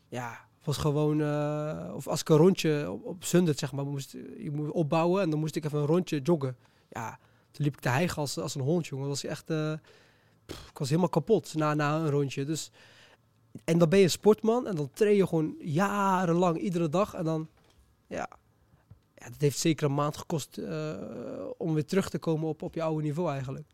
ja, was gewoon, eh, of als ik een rondje op, op zeg maar, moest, je moet opbouwen en dan moest ik even een rondje joggen. Ja, toen liep ik te hijgen als, als een hond, jongen. Was echt, eh, ik was helemaal kapot na, na een rondje. Dus, en dan ben je sportman en dan train je gewoon jarenlang, iedere dag. En dan, ja, ja dat heeft zeker een maand gekost eh, om weer terug te komen op, op je oude niveau eigenlijk.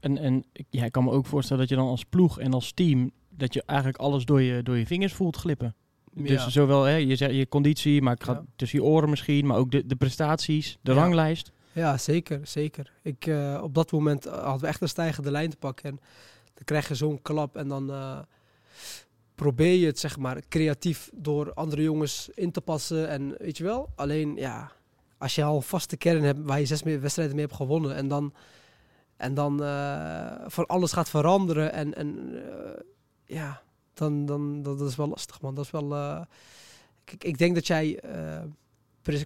En, en ja, ik kan me ook voorstellen dat je dan als ploeg en als team... dat je eigenlijk alles door je, door je vingers voelt glippen. Dus zowel hè, je, je conditie, maar ik ga Ja. tussen je oren misschien... maar ook de, de prestaties, de Ja. ranglijst. Ja, zeker, zeker. Ik, eh, op dat moment eh, hadden we echt een stijgende lijn te pakken. En dan krijg je zo'n klap en dan probeer je het, zeg maar, creatief door andere jongens in te passen. En weet je wel, alleen ja, als je al een vaste kern hebt waar je zes wedstrijden mee hebt gewonnen en dan, en dan eh, van alles gaat veranderen en, en eh, ja, dan, dan dat, is wel lastig, man. Dat is wel... eh, kijk, ik denk dat jij...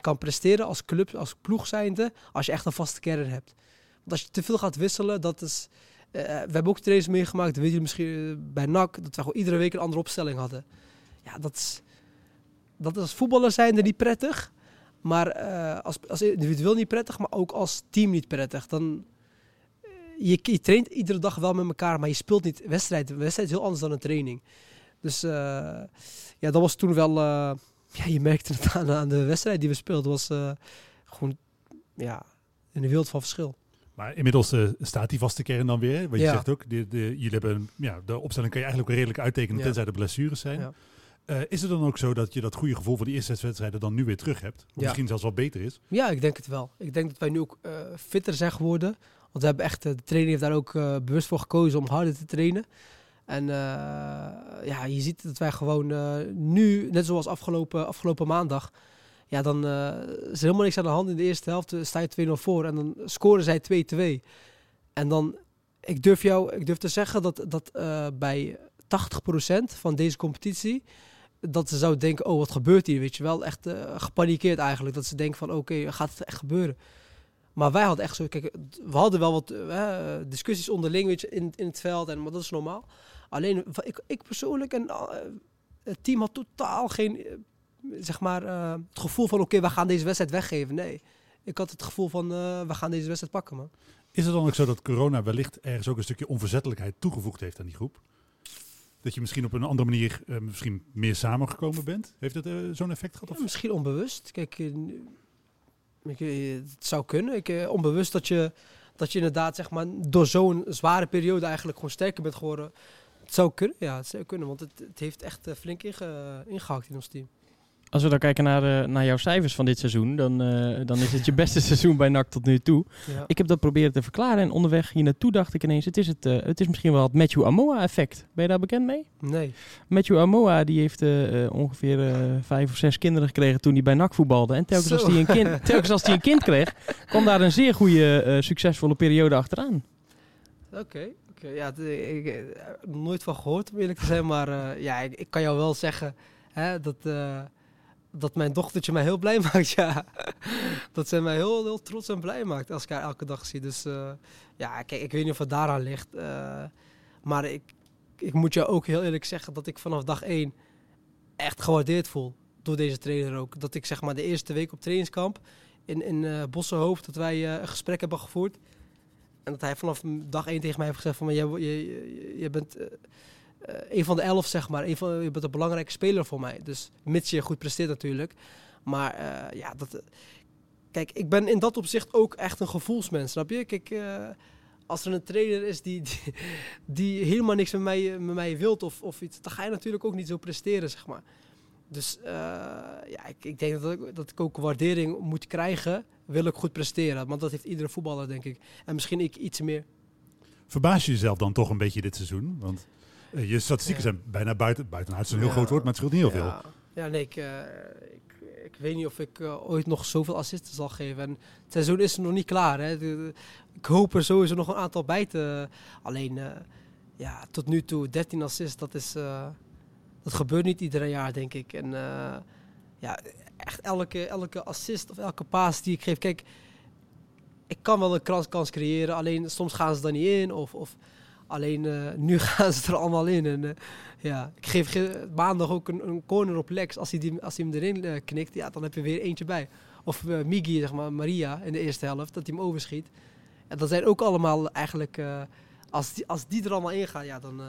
kan presteren als club, als ploeg zijnde, als je echt een vaste kern hebt. Want als je te veel gaat wisselen, dat is... eh, we hebben ook trainers meegemaakt, weet je misschien eh, bij NAC, dat we iedere week een andere opstelling hadden. Ja, dat is, dat is als voetballer zijnde niet prettig, maar eh, als, als individueel niet prettig, maar ook als team niet prettig. Dan, je, je traint iedere dag wel met elkaar, maar je speelt niet wedstrijd. Een wedstrijd is heel anders dan een training. Dus ja, dat was toen wel... ja, je merkte het aan, aan de wedstrijd die we speelden. was gewoon ja, in wereld van verschil. Maar inmiddels eh, staat die vaste kern dan weer. Want je zegt ook, de, de, jullie hebben, ja, de opstelling kan je eigenlijk redelijk uittekenen Ja. tenzij er blessures zijn. Ja. Eh, is het dan ook zo dat je dat goede gevoel van die eerste zes wedstrijden dan nu weer terug hebt? Of misschien zelfs wel beter is? Ja, ik denk het wel. Ik denk dat wij nu ook eh, fitter zijn geworden. Want we hebben echt, de trainer heeft daar ook bewust voor gekozen om harder te trainen. En ja, je ziet dat wij gewoon nu, net zoals afgelopen, afgelopen maandag, ja, dan eh, is er helemaal niks aan de hand in de eerste helft. eh, sta je 2-0 voor en dan scoren zij 2-2. En dan, ik durf jou, ik durf te zeggen dat, dat eh, bij 80% van deze competitie, dat ze zou denken, oh wat gebeurt hier, weet je wel. Echt gepanikeerd eigenlijk, dat ze denken van oké, gaat het echt gebeuren? Maar wij hadden echt zo, kijk, we hadden wel wat discussies onderling in, in het veld, en, maar dat is normaal. Alleen, ik, ik persoonlijk en het team had totaal geen, zeg maar, eh, het gevoel van oké, we gaan deze wedstrijd weggeven. Nee, ik had het gevoel van eh, we gaan deze wedstrijd pakken, man. Is het dan ook zo dat corona wellicht ergens ook een stukje onverzettelijkheid toegevoegd heeft aan die groep? Dat je misschien op een andere manier eh, misschien meer samengekomen bent? Heeft eh, zo'n effect gehad? Ja, Of? misschien onbewust. Kijk, ik, het zou kunnen. Ik, onbewust dat je, dat je inderdaad zeg maar, door zo'n zware periode eigenlijk gewoon sterker bent geworden. Het zou kunnen, ja, het zou kunnen. Want het, het heeft echt flink inge, ingehakt in ons team. Als we dan kijken naar, eh, naar jouw cijfers van dit seizoen, dan, eh, dan is het je beste seizoen bij NAC tot nu toe. Ja. Ik heb dat proberen te verklaren en onderweg hier naartoe dacht ik ineens, het is, het, eh, het is misschien wel het Matthew Amoa effect. Ben je daar bekend mee? Nee. Matthew Amoa die heeft ongeveer vijf of zes kinderen gekregen toen hij bij NAC voetbalde. En telkens Zo. als hij een kind, telkens als hij een kind kreeg, kwam daar een zeer goede, succesvolle periode achteraan. Oké. oké. Ja, ik ik heb nooit van gehoord, om eerlijk te zijn. Maar ja, ik, ik kan jou wel zeggen hè, dat, dat mijn dochtertje mij heel blij maakt. Ja. dat zij mij heel, heel trots en blij maakt als ik haar elke dag zie. Dus eh, ja, kijk, ik weet niet of het daaraan ligt. eh, maar ik, ik moet jou ook heel eerlijk zeggen dat ik vanaf dag één echt gewaardeerd voel. Door deze trainer ook. Dat ik zeg maar de eerste week op trainingskamp in, in eh Bossenhoofd, dat wij een gesprek hebben gevoerd. En dat hij vanaf dag één tegen mij heeft gezegd van, je, je, je bent eh, een van de elf, zeg maar. Een van, je bent een belangrijke speler voor mij. Dus mits je goed presteert natuurlijk. Maar eh, ja, dat... eh, kijk, ik ben in dat opzicht ook echt een gevoelsmens, snap je? Kijk, als er een trainer is die, die, helemaal niks met mij, met mij wilt of, of iets, dan ga je natuurlijk ook niet zo presteren, zeg maar. Dus ja, ik, ik denk dat ik, dat ik ook waardering moet krijgen, wil ik goed presteren. Want dat heeft iedere voetballer, denk ik. En misschien ik iets meer. Verbaas je jezelf dan toch een beetje dit seizoen? Want je statistieken zijn bijna buiten, buiten is een heel groot woord, maar het scheelt niet heel veel. Ja, nee, ik, eh, ik, ik weet niet of ik eh, ooit nog zoveel assists zal geven. En het seizoen is nog niet klaar. Hè. Ik hoop er sowieso nog een aantal bij te... Alleen, eh, ja, tot nu toe 13 assists, dat is... eh, dat gebeurt niet ieder jaar, denk ik. En eh, ja, echt elke, elke assist of elke paas die ik geef... Kijk, ik kan wel een kans, kans creëren, alleen soms gaan ze er niet in. Of, of alleen eh, nu gaan ze er allemaal in. En eh, ja, ik geef ge- maandag ook een, een corner op Lex. Als hij, die, als hij hem erin eh, knikt, ja, dan heb je weer eentje bij. Of Migi, zeg maar, Maria in de eerste helft, dat hij hem overschiet. En dat zijn ook allemaal eigenlijk... als, die, als die er allemaal in gaan, ja, dan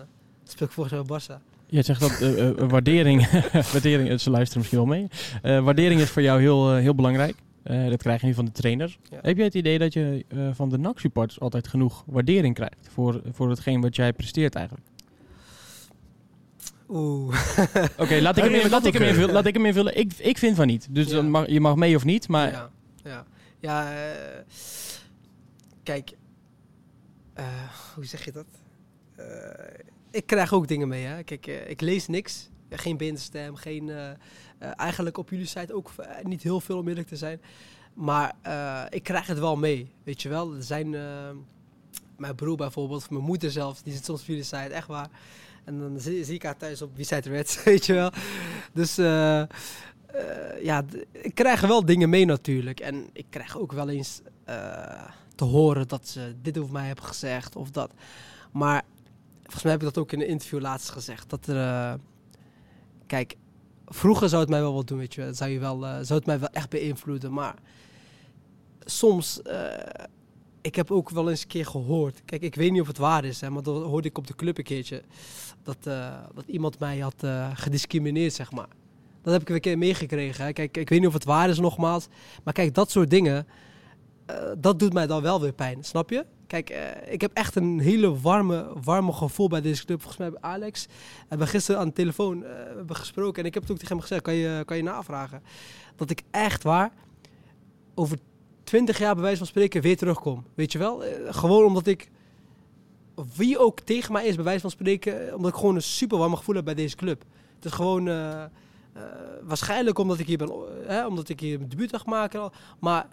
speel ik volgens mij Barça. Je zegt dat waardering, waardering, ze luisteren misschien wel mee. Waardering is voor jou heel, heel belangrijk. Eh, dat krijg je nu van de trainer. Ja. Heb jij het idee dat je eh, van de NAC-supporters altijd genoeg waardering krijgt voor, voor hetgeen wat jij presteert eigenlijk? Oeh. Oké, laat, ik hem in- laat, ik hem invullen- laat ik hem invullen. Ik, ik vind van niet. Dus Ja. dan mag, je mag mee of niet. Maar Ja, ja. ja eh, kijk, hoe zeg je dat? Ik krijg ook dingen mee, hè. Kijk, ik lees niks. Geen bindenstem, geen... eh, eigenlijk op jullie site ook eh, niet heel veel om eerlijk te zijn. Maar eh, ik krijg het wel mee, weet je wel. Er zijn... mijn broer bijvoorbeeld, mijn moeder zelfs, die zit soms op jullie site, echt waar. En dan zie, zie ik haar thuis op wie zei de Reds, weet je wel. Dus ja, ik krijg wel dingen mee natuurlijk. En ik krijg ook wel eens te horen dat ze dit over mij hebben gezegd of dat. Maar volgens mij heb ik dat ook in een interview laatst gezegd. Dat er, kijk, vroeger zou het mij wel wat doen, weet je. Zou, je wel, eh, zou het mij wel echt beïnvloeden. Maar soms, eh, ik heb ook wel eens een keer gehoord. Kijk, ik weet niet of het waar is, hè, maar dat hoorde ik op de club een keertje. Dat, eh, dat iemand mij had gediscrimineerd, zeg maar. Dat heb ik een keer meegekregen. Hè. Kijk, ik weet niet of het waar is, nogmaals. Maar kijk, dat soort dingen, dat doet mij dan wel weer pijn. Snap je? Kijk, eh, ik heb echt een hele warme, warme gevoel bij deze club. Volgens mij Alex. We hebben gisteren aan de telefoon eh, we hebben gesproken. En ik heb het ook tegen hem gezegd, kan je, kan je navragen. Dat ik echt waar over twintig jaar bij wijze van spreken weer terugkom. Weet je wel? Eh, gewoon omdat ik, wie ook tegen mij is bij wijze van spreken, eh, omdat ik gewoon een super warm gevoel heb bij deze club. Het is gewoon, eh, eh, waarschijnlijk omdat ik hier ben, eh, omdat ik hier mijn debuut mag maken. Maar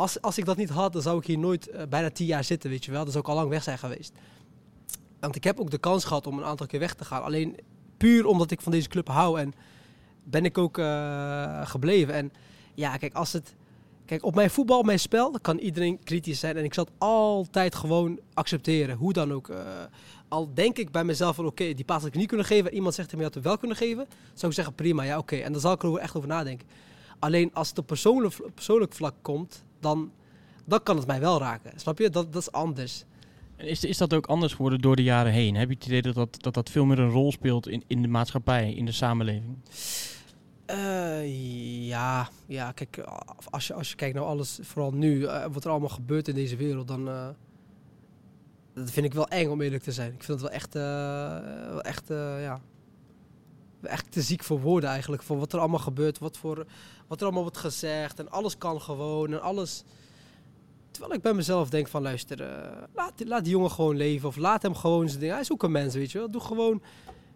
als, als ik dat niet had, dan zou ik hier nooit eh, bijna tien jaar zitten, weet je wel. Dan zou ik al lang weg zijn geweest. Want ik heb ook de kans gehad om een aantal keer weg te gaan. Alleen puur omdat ik van deze club hou en ben ik ook eh, gebleven. En ja, kijk, als het... Kijk, op mijn voetbal, mijn spel, dan kan iedereen kritisch zijn. En ik zal het altijd gewoon accepteren. Hoe dan ook. Eh, al denk ik bij mezelf van, oké, die paas had ik niet kunnen geven. En iemand zegt tegen mij dat we wel kunnen geven. Zou ik zeggen, prima, ja, oké. En dan zal ik er echt over nadenken. Alleen als het op persoonlijk, persoonlijk vlak komt, dan, dan kan het mij wel raken. Snap je? Dat, dat is anders. En is, is dat ook anders geworden door de jaren heen? Heb je het idee dat dat, dat, dat veel meer een rol speelt in, in de maatschappij, in de samenleving? Eh, ja, ja, kijk, als je, als je kijkt naar alles, vooral nu, eh, wat er allemaal gebeurt in deze wereld, dan eh, dat vind ik wel eng om eerlijk te zijn. Ik vind het wel echt, wel echt, ja, echt te ziek voor woorden eigenlijk, voor wat er allemaal gebeurt, wat, voor, wat er allemaal wordt gezegd en alles kan gewoon en alles. Terwijl ik bij mezelf denk van, luister, eh, laat, laat die jongen gewoon leven of laat hem gewoon zijn ding. Hij is ook een mens, weet je wel. Doe gewoon,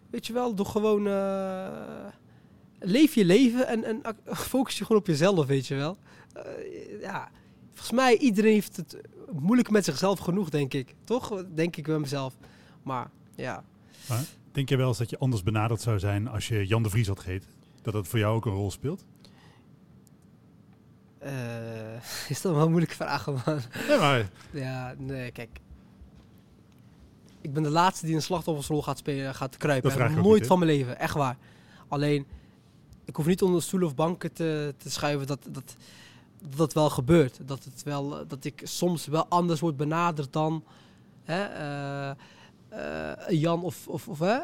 weet je wel, doe gewoon... eh, leef je leven en, en focus je gewoon op jezelf, weet je wel. Eh, ja, volgens mij iedereen heeft het moeilijk met zichzelf genoeg, denk ik. Toch? Denk ik bij mezelf. Maar ja, Denk je wel eens dat je anders benaderd zou zijn als je Jan de Vries had gegeten? Dat dat voor jou ook een rol speelt? Eh, is dat wel een moeilijke vraag, man. Nee, maar Ja, nee, kijk. Ik ben de laatste die een slachtoffersrol gaat spelen, gaat kruipen. Dat vraag Nooit niet, van mijn leven, echt waar. Alleen, ik hoef niet onder stoelen of banken te, te schuiven dat, dat dat wel gebeurt. Dat, het wel, dat ik soms wel anders word benaderd dan hè, eh, eh, Jan of, of, of hè.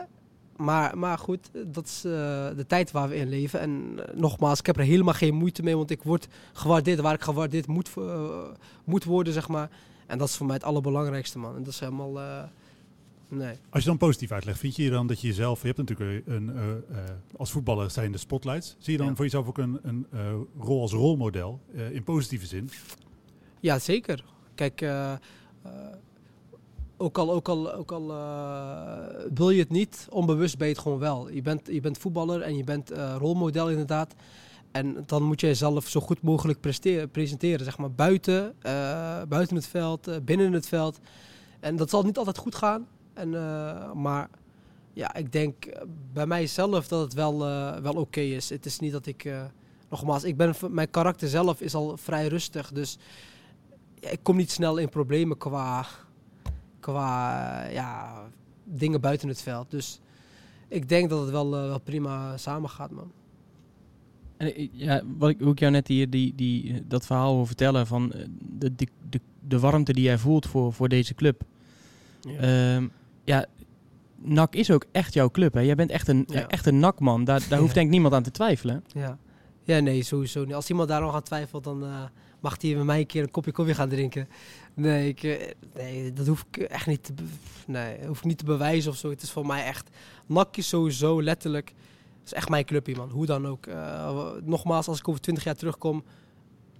Maar, maar goed, dat is eh, de tijd waar we in leven. En eh, nogmaals, ik heb er helemaal geen moeite mee, want ik word gewaardeerd waar ik gewaardeerd moet, eh, moet worden, zeg maar. En dat is voor mij het allerbelangrijkste, man. En dat is helemaal... nee. als je dan positief uitlegt, vind je dan dat je jezelf... Je hebt natuurlijk een, als voetballer zijn de spotlights. Zie je dan Ja. voor jezelf ook een, een rol als rolmodel in positieve zin? Ja, zeker. Kijk, ook al, ook al, ook al eh, wil je het niet, onbewust ben je het gewoon wel. Je bent, je bent voetballer en je bent eh, rolmodel inderdaad. En dan moet je jezelf zo goed mogelijk presenteren, zeg maar, buiten, eh, buiten het veld, binnen het veld. En dat zal niet altijd goed gaan. En, maar ja, ik denk bij mijzelf dat het wel, wel oké is. Het is niet dat ik, nogmaals, ik ben, mijn karakter zelf is al vrij rustig, dus ja, ik kom niet snel in problemen qua, qua eh, ja, dingen buiten het veld. Dus ik denk dat het wel, eh, wel prima samen gaat, man. En, eh, ja, wat ik, hoe ik jou net hier die, die, dat verhaal wil vertellen van de, de, de, de warmte die jij voelt voor, voor deze club. Ja. Ehm, ja, NAC is ook echt jouw club. Hè? Jij bent echt een, Ja. echt een NAC-man. Daar, daar hoeft denk ik niemand aan te twijfelen. ja. ja, nee, sowieso niet. Als iemand daar nog aan twijfelt, dan mag hij met mij een keer een kopje koffie gaan drinken. Nee, ik, eh, nee dat hoef ik echt niet te, nee, hoef ik niet te bewijzen of zo. Het is voor mij echt, NAC is sowieso letterlijk, het is echt mijn clubje, man. Hoe dan ook. Eh, nogmaals, als ik over 20 jaar terugkom,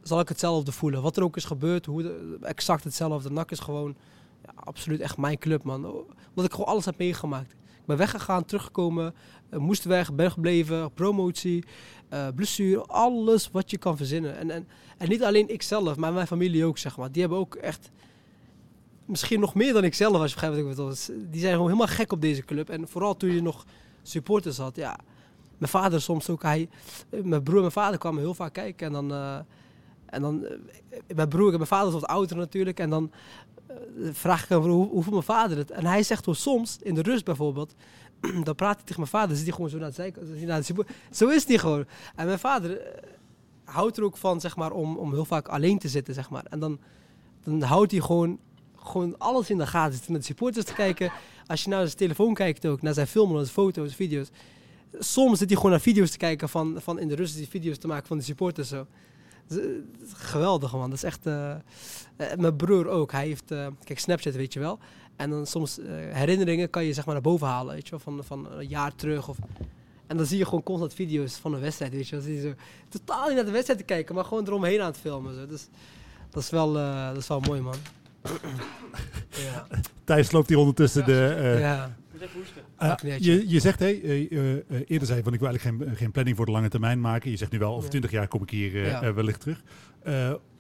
zal ik hetzelfde voelen. Wat er ook is gebeurd, hoe exact hetzelfde. NAC is gewoon ja, absoluut echt mijn club, man. Omdat ik gewoon alles heb meegemaakt. Ben weggegaan, teruggekomen, eh, moest weg, ben gebleven, promotie, eh blessure, alles wat je kan verzinnen. En, en, en niet alleen ikzelf, maar mijn familie ook, zeg maar. Die hebben ook echt, misschien nog meer dan ikzelf, als je begrijpt wat ik bedoel. Dus Die zijn gewoon helemaal gek op deze club. En vooral toen je nog supporters had, ja. Mijn vader soms ook, hij, eh, mijn broer en mijn vader kwamen heel vaak kijken. En dan, eh, en dan eh, mijn broer en mijn vader wat ouder natuurlijk. En dan eh, vraag ik hem, hoe, hoe mijn vader het? En hij zegt gewoon soms, in de rust bijvoorbeeld, dan praat hij tegen mijn vader, zit hij gewoon zo naar de zijkant. Zo is hij gewoon. En mijn vader eh, houdt er ook van, zeg maar, om, om heel vaak alleen te zitten, zeg maar. En dan, dan houdt hij gewoon, gewoon alles in de gaten. Zit met de supporters te kijken. Als je naar zijn telefoon kijkt ook, naar zijn filmen, naar foto's, video's. Soms zit hij gewoon naar video's te kijken van, van in de rust die video's te maken van de supporters zo. Geweldig man, dat is echt... eh, eh, mijn broer ook, hij heeft... eh, kijk, Snapchat weet je wel. En dan soms eh, herinneringen kan je zeg maar naar boven halen, weet je wel. Van, van een jaar terug of... En dan zie je gewoon constant video's van een wedstrijd, weet je wel. Dan zie je zo totaal niet naar de wedstrijd te kijken, maar gewoon eromheen aan het filmen. Zo. Dus dat is wel, eh, dat is wel mooi, man. ja. Thijs loopt hier ondertussen de... eh, ja. Ah, je, je zegt, hey, eh, eh, eh, eerder zei je van ik wil eigenlijk geen, geen planning voor de lange termijn maken. Je zegt nu wel, over. 20 jaar kom ik hier Ja. wellicht terug.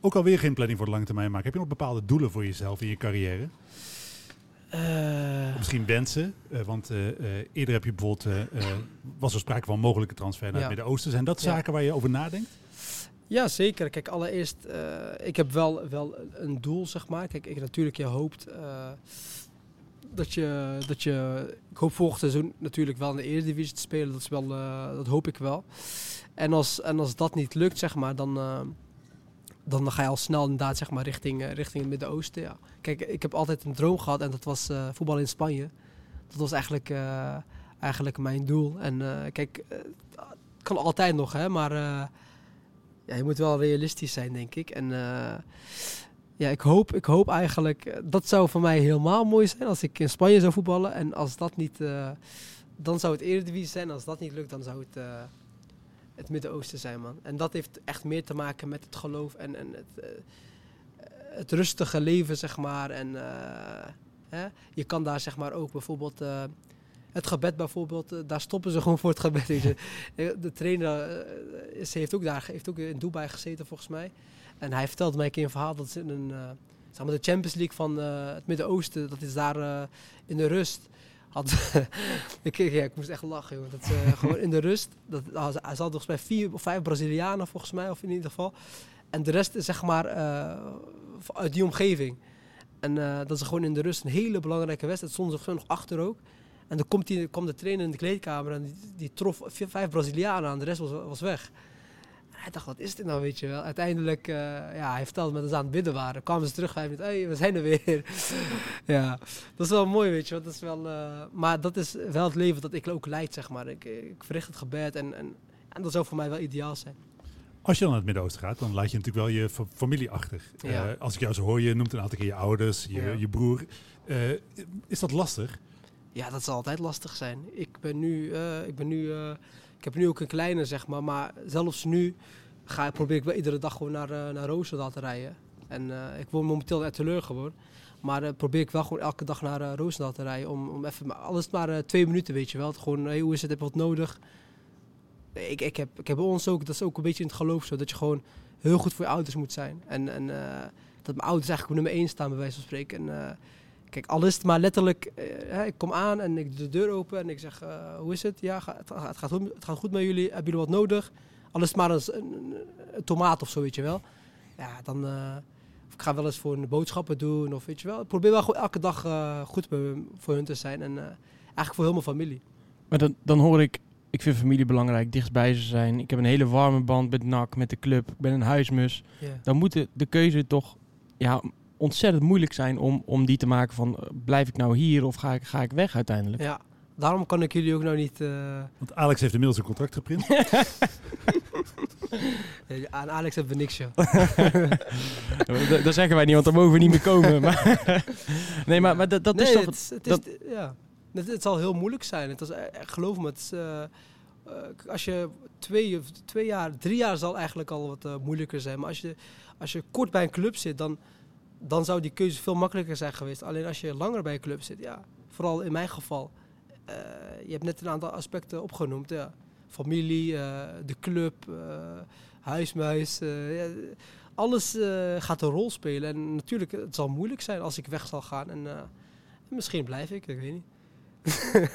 Ook alweer geen planning voor de lange termijn maken. Heb je nog bepaalde doelen voor jezelf in je carrière? Misschien wensen? Want eerder heb je bijvoorbeeld, was er sprake van mogelijke transfer naar Ja. het Midden-Oosten. Zijn dat Ja. zaken waar je over nadenkt? Ja, zeker. Kijk, allereerst, ik heb wel, wel een doel, zeg maar. Kijk, ik natuurlijk, je hoopt dat, je, dat je... Ik hoop volgend seizoen natuurlijk wel in de Eredivisie te spelen. Dat, is wel, eh, dat hoop ik wel. En als, en als dat niet lukt, zeg maar, dan, eh, dan ga je al snel inderdaad, zeg maar, richting, eh, richting het Midden-Oosten, ja. Kijk, ik heb altijd een droom gehad en dat was voetbal in Spanje. Dat was eigenlijk, eigenlijk mijn doel. En kijk, het kan altijd nog, hè, maar... ja, je moet wel realistisch zijn, denk ik. En ja, ik hoop, ik hoop eigenlijk, eh, dat zou voor mij helemaal mooi zijn als ik in Spanje zou voetballen. En als dat niet, eh, dan zou het Eredivisie zijn. Als dat niet lukt, dan zou het eh, het Midden-Oosten zijn, man. En dat heeft echt meer te maken met het geloof en, en het, het rustige leven, zeg maar. En hè? je kan daar, zeg maar, ook bijvoorbeeld... het gebed bijvoorbeeld, daar stoppen ze gewoon voor het gebed. De trainer is, heeft ook daar heeft ook in Dubai gezeten volgens mij. En hij vertelde mij een keer een verhaal dat ze in een, eh, zeg maar de Champions League van eh, het Midden-Oosten, dat is daar eh, in de rust. Had, ik, ja, ik moest echt lachen, joh. Dat ze gewoon in de rust, dat, hij zat volgens mij vier of vijf Brazilianen volgens mij, of in ieder geval. En de rest is zeg maar uit die omgeving. En dat is gewoon in de rust een hele belangrijke wedstrijd. Stonden ze nog achter ook. En dan komt, die, kwam de trainer in de kleedkamer en die, die trof vijf Brazilianen aan. De rest was, was weg. Hij dacht, wat is dit nou, weet je wel. Uiteindelijk, eh, ja, hij vertelde me dat ze aan het bidden waren. Kwamen ze terug, vijf minuten, hey, we zijn er weer. ja, dat is wel mooi, weet je wel. Dat is wel, eh, maar dat is wel het leven dat ik ook leid, zeg maar. Ik, ik verricht het gebed en, en, en dat zou voor mij wel ideaal zijn. Als je dan naar het Midden-Oosten gaat, dan laat je natuurlijk wel je fa- familie achter. Ja. Eh, als ik jou zo hoor, je noemt een aantal keer je ouders, je, Ja. je broer. Is dat lastig? Ja, dat zal altijd lastig zijn. Ik ben nu, ik ben nu, ik heb nu ook een kleine, zeg maar. Maar zelfs nu ga, probeer ik wel iedere dag gewoon naar, eh naar Roosendaal te rijden. En eh, ik woon momenteel uit Teleur gewoon. Maar eh, probeer ik wel gewoon elke dag naar eh Roosendaal te rijden. Om, om even, alles maar twee minuten, weet je wel. Gewoon, hey, hoe is het, heb je wat nodig? Ik, ik, heb, ik heb ons ook, dat is ook een beetje in het geloof zo. Dat je gewoon heel goed voor je ouders moet zijn. En, en dat mijn ouders eigenlijk nummer één staan, bij wijze van spreken. En, Kijk, al is het maar letterlijk, eh, ik kom aan en ik doe de deur open en ik zeg, eh, hoe is het? Ja, ga- het, gaat- het, gaat goed, het gaat goed met jullie. Hebben jullie wat nodig? Al is het maar een, een, een tomaat of zo, weet je wel. Ja, dan, of ik ga wel eens voor een boodschappen doen of weet je wel. Ik probeer wel elke dag goed voor hun te zijn en eigenlijk voor heel mijn familie. Maar dan, dan hoor ik, ik vind familie belangrijk, dichtstbij ze zijn. Ik heb een hele warme band met NAC, met de club. Ik ben een huismus. Dan moet de, de keuze toch ja, ontzettend moeilijk zijn om, om die te maken van... eh, blijf ik nou hier of ga ik, ga ik weg uiteindelijk? ja, daarom kan ik jullie ook nou niet... eh, Want Alex heeft inmiddels een contract geprint. eh, aan Alex hebben we niks, joh. Da- Daar zeggen wij niet, want dan mogen we niet meer komen. Maar, nee, maar, maar dat, dat nee, is toch... Het, het, is, ja. het, het zal heel moeilijk zijn. Het is, eh, geloof me, het is, als je twee, of twee jaar, drie jaar zal eigenlijk al wat moeilijker zijn. Maar als je, als je kort bij een club zit, dan, dan zou die keuze veel makkelijker zijn geweest. Alleen als je langer bij een club zit, ja, vooral in mijn geval. eh, je hebt net een aantal aspecten opgenoemd. Ja. Familie, eh, de club, eh, huismuis. ja, alles gaat een rol spelen. En natuurlijk, het zal moeilijk zijn als ik weg zal gaan. En misschien blijf ik, ik weet niet.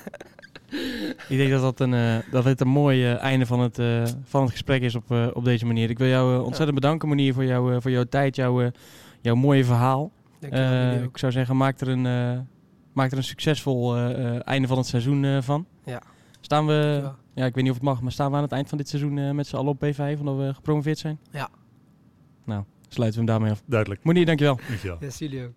Ik denk dat, dat, een, dat het een mooi einde van het, van het gesprek is op, op deze manier. Ik wil jou ontzettend bedanken, Monier, voor, jou, voor jouw tijd, jouw, jouw mooie verhaal. Ik Eh, ik zou zeggen, maak er een, eh, maak er een succesvol eh, eh, einde van het seizoen eh, van. Ja. Staan we, Ja. ja, ik weet niet of het mag, maar staan we aan het eind van dit seizoen eh, met z'n allen op P5, omdat we gepromoveerd zijn? Ja. Nou, Sluiten we hem daarmee af. Duidelijk. Monier, dankjewel. Dankjewel. Jullie ook.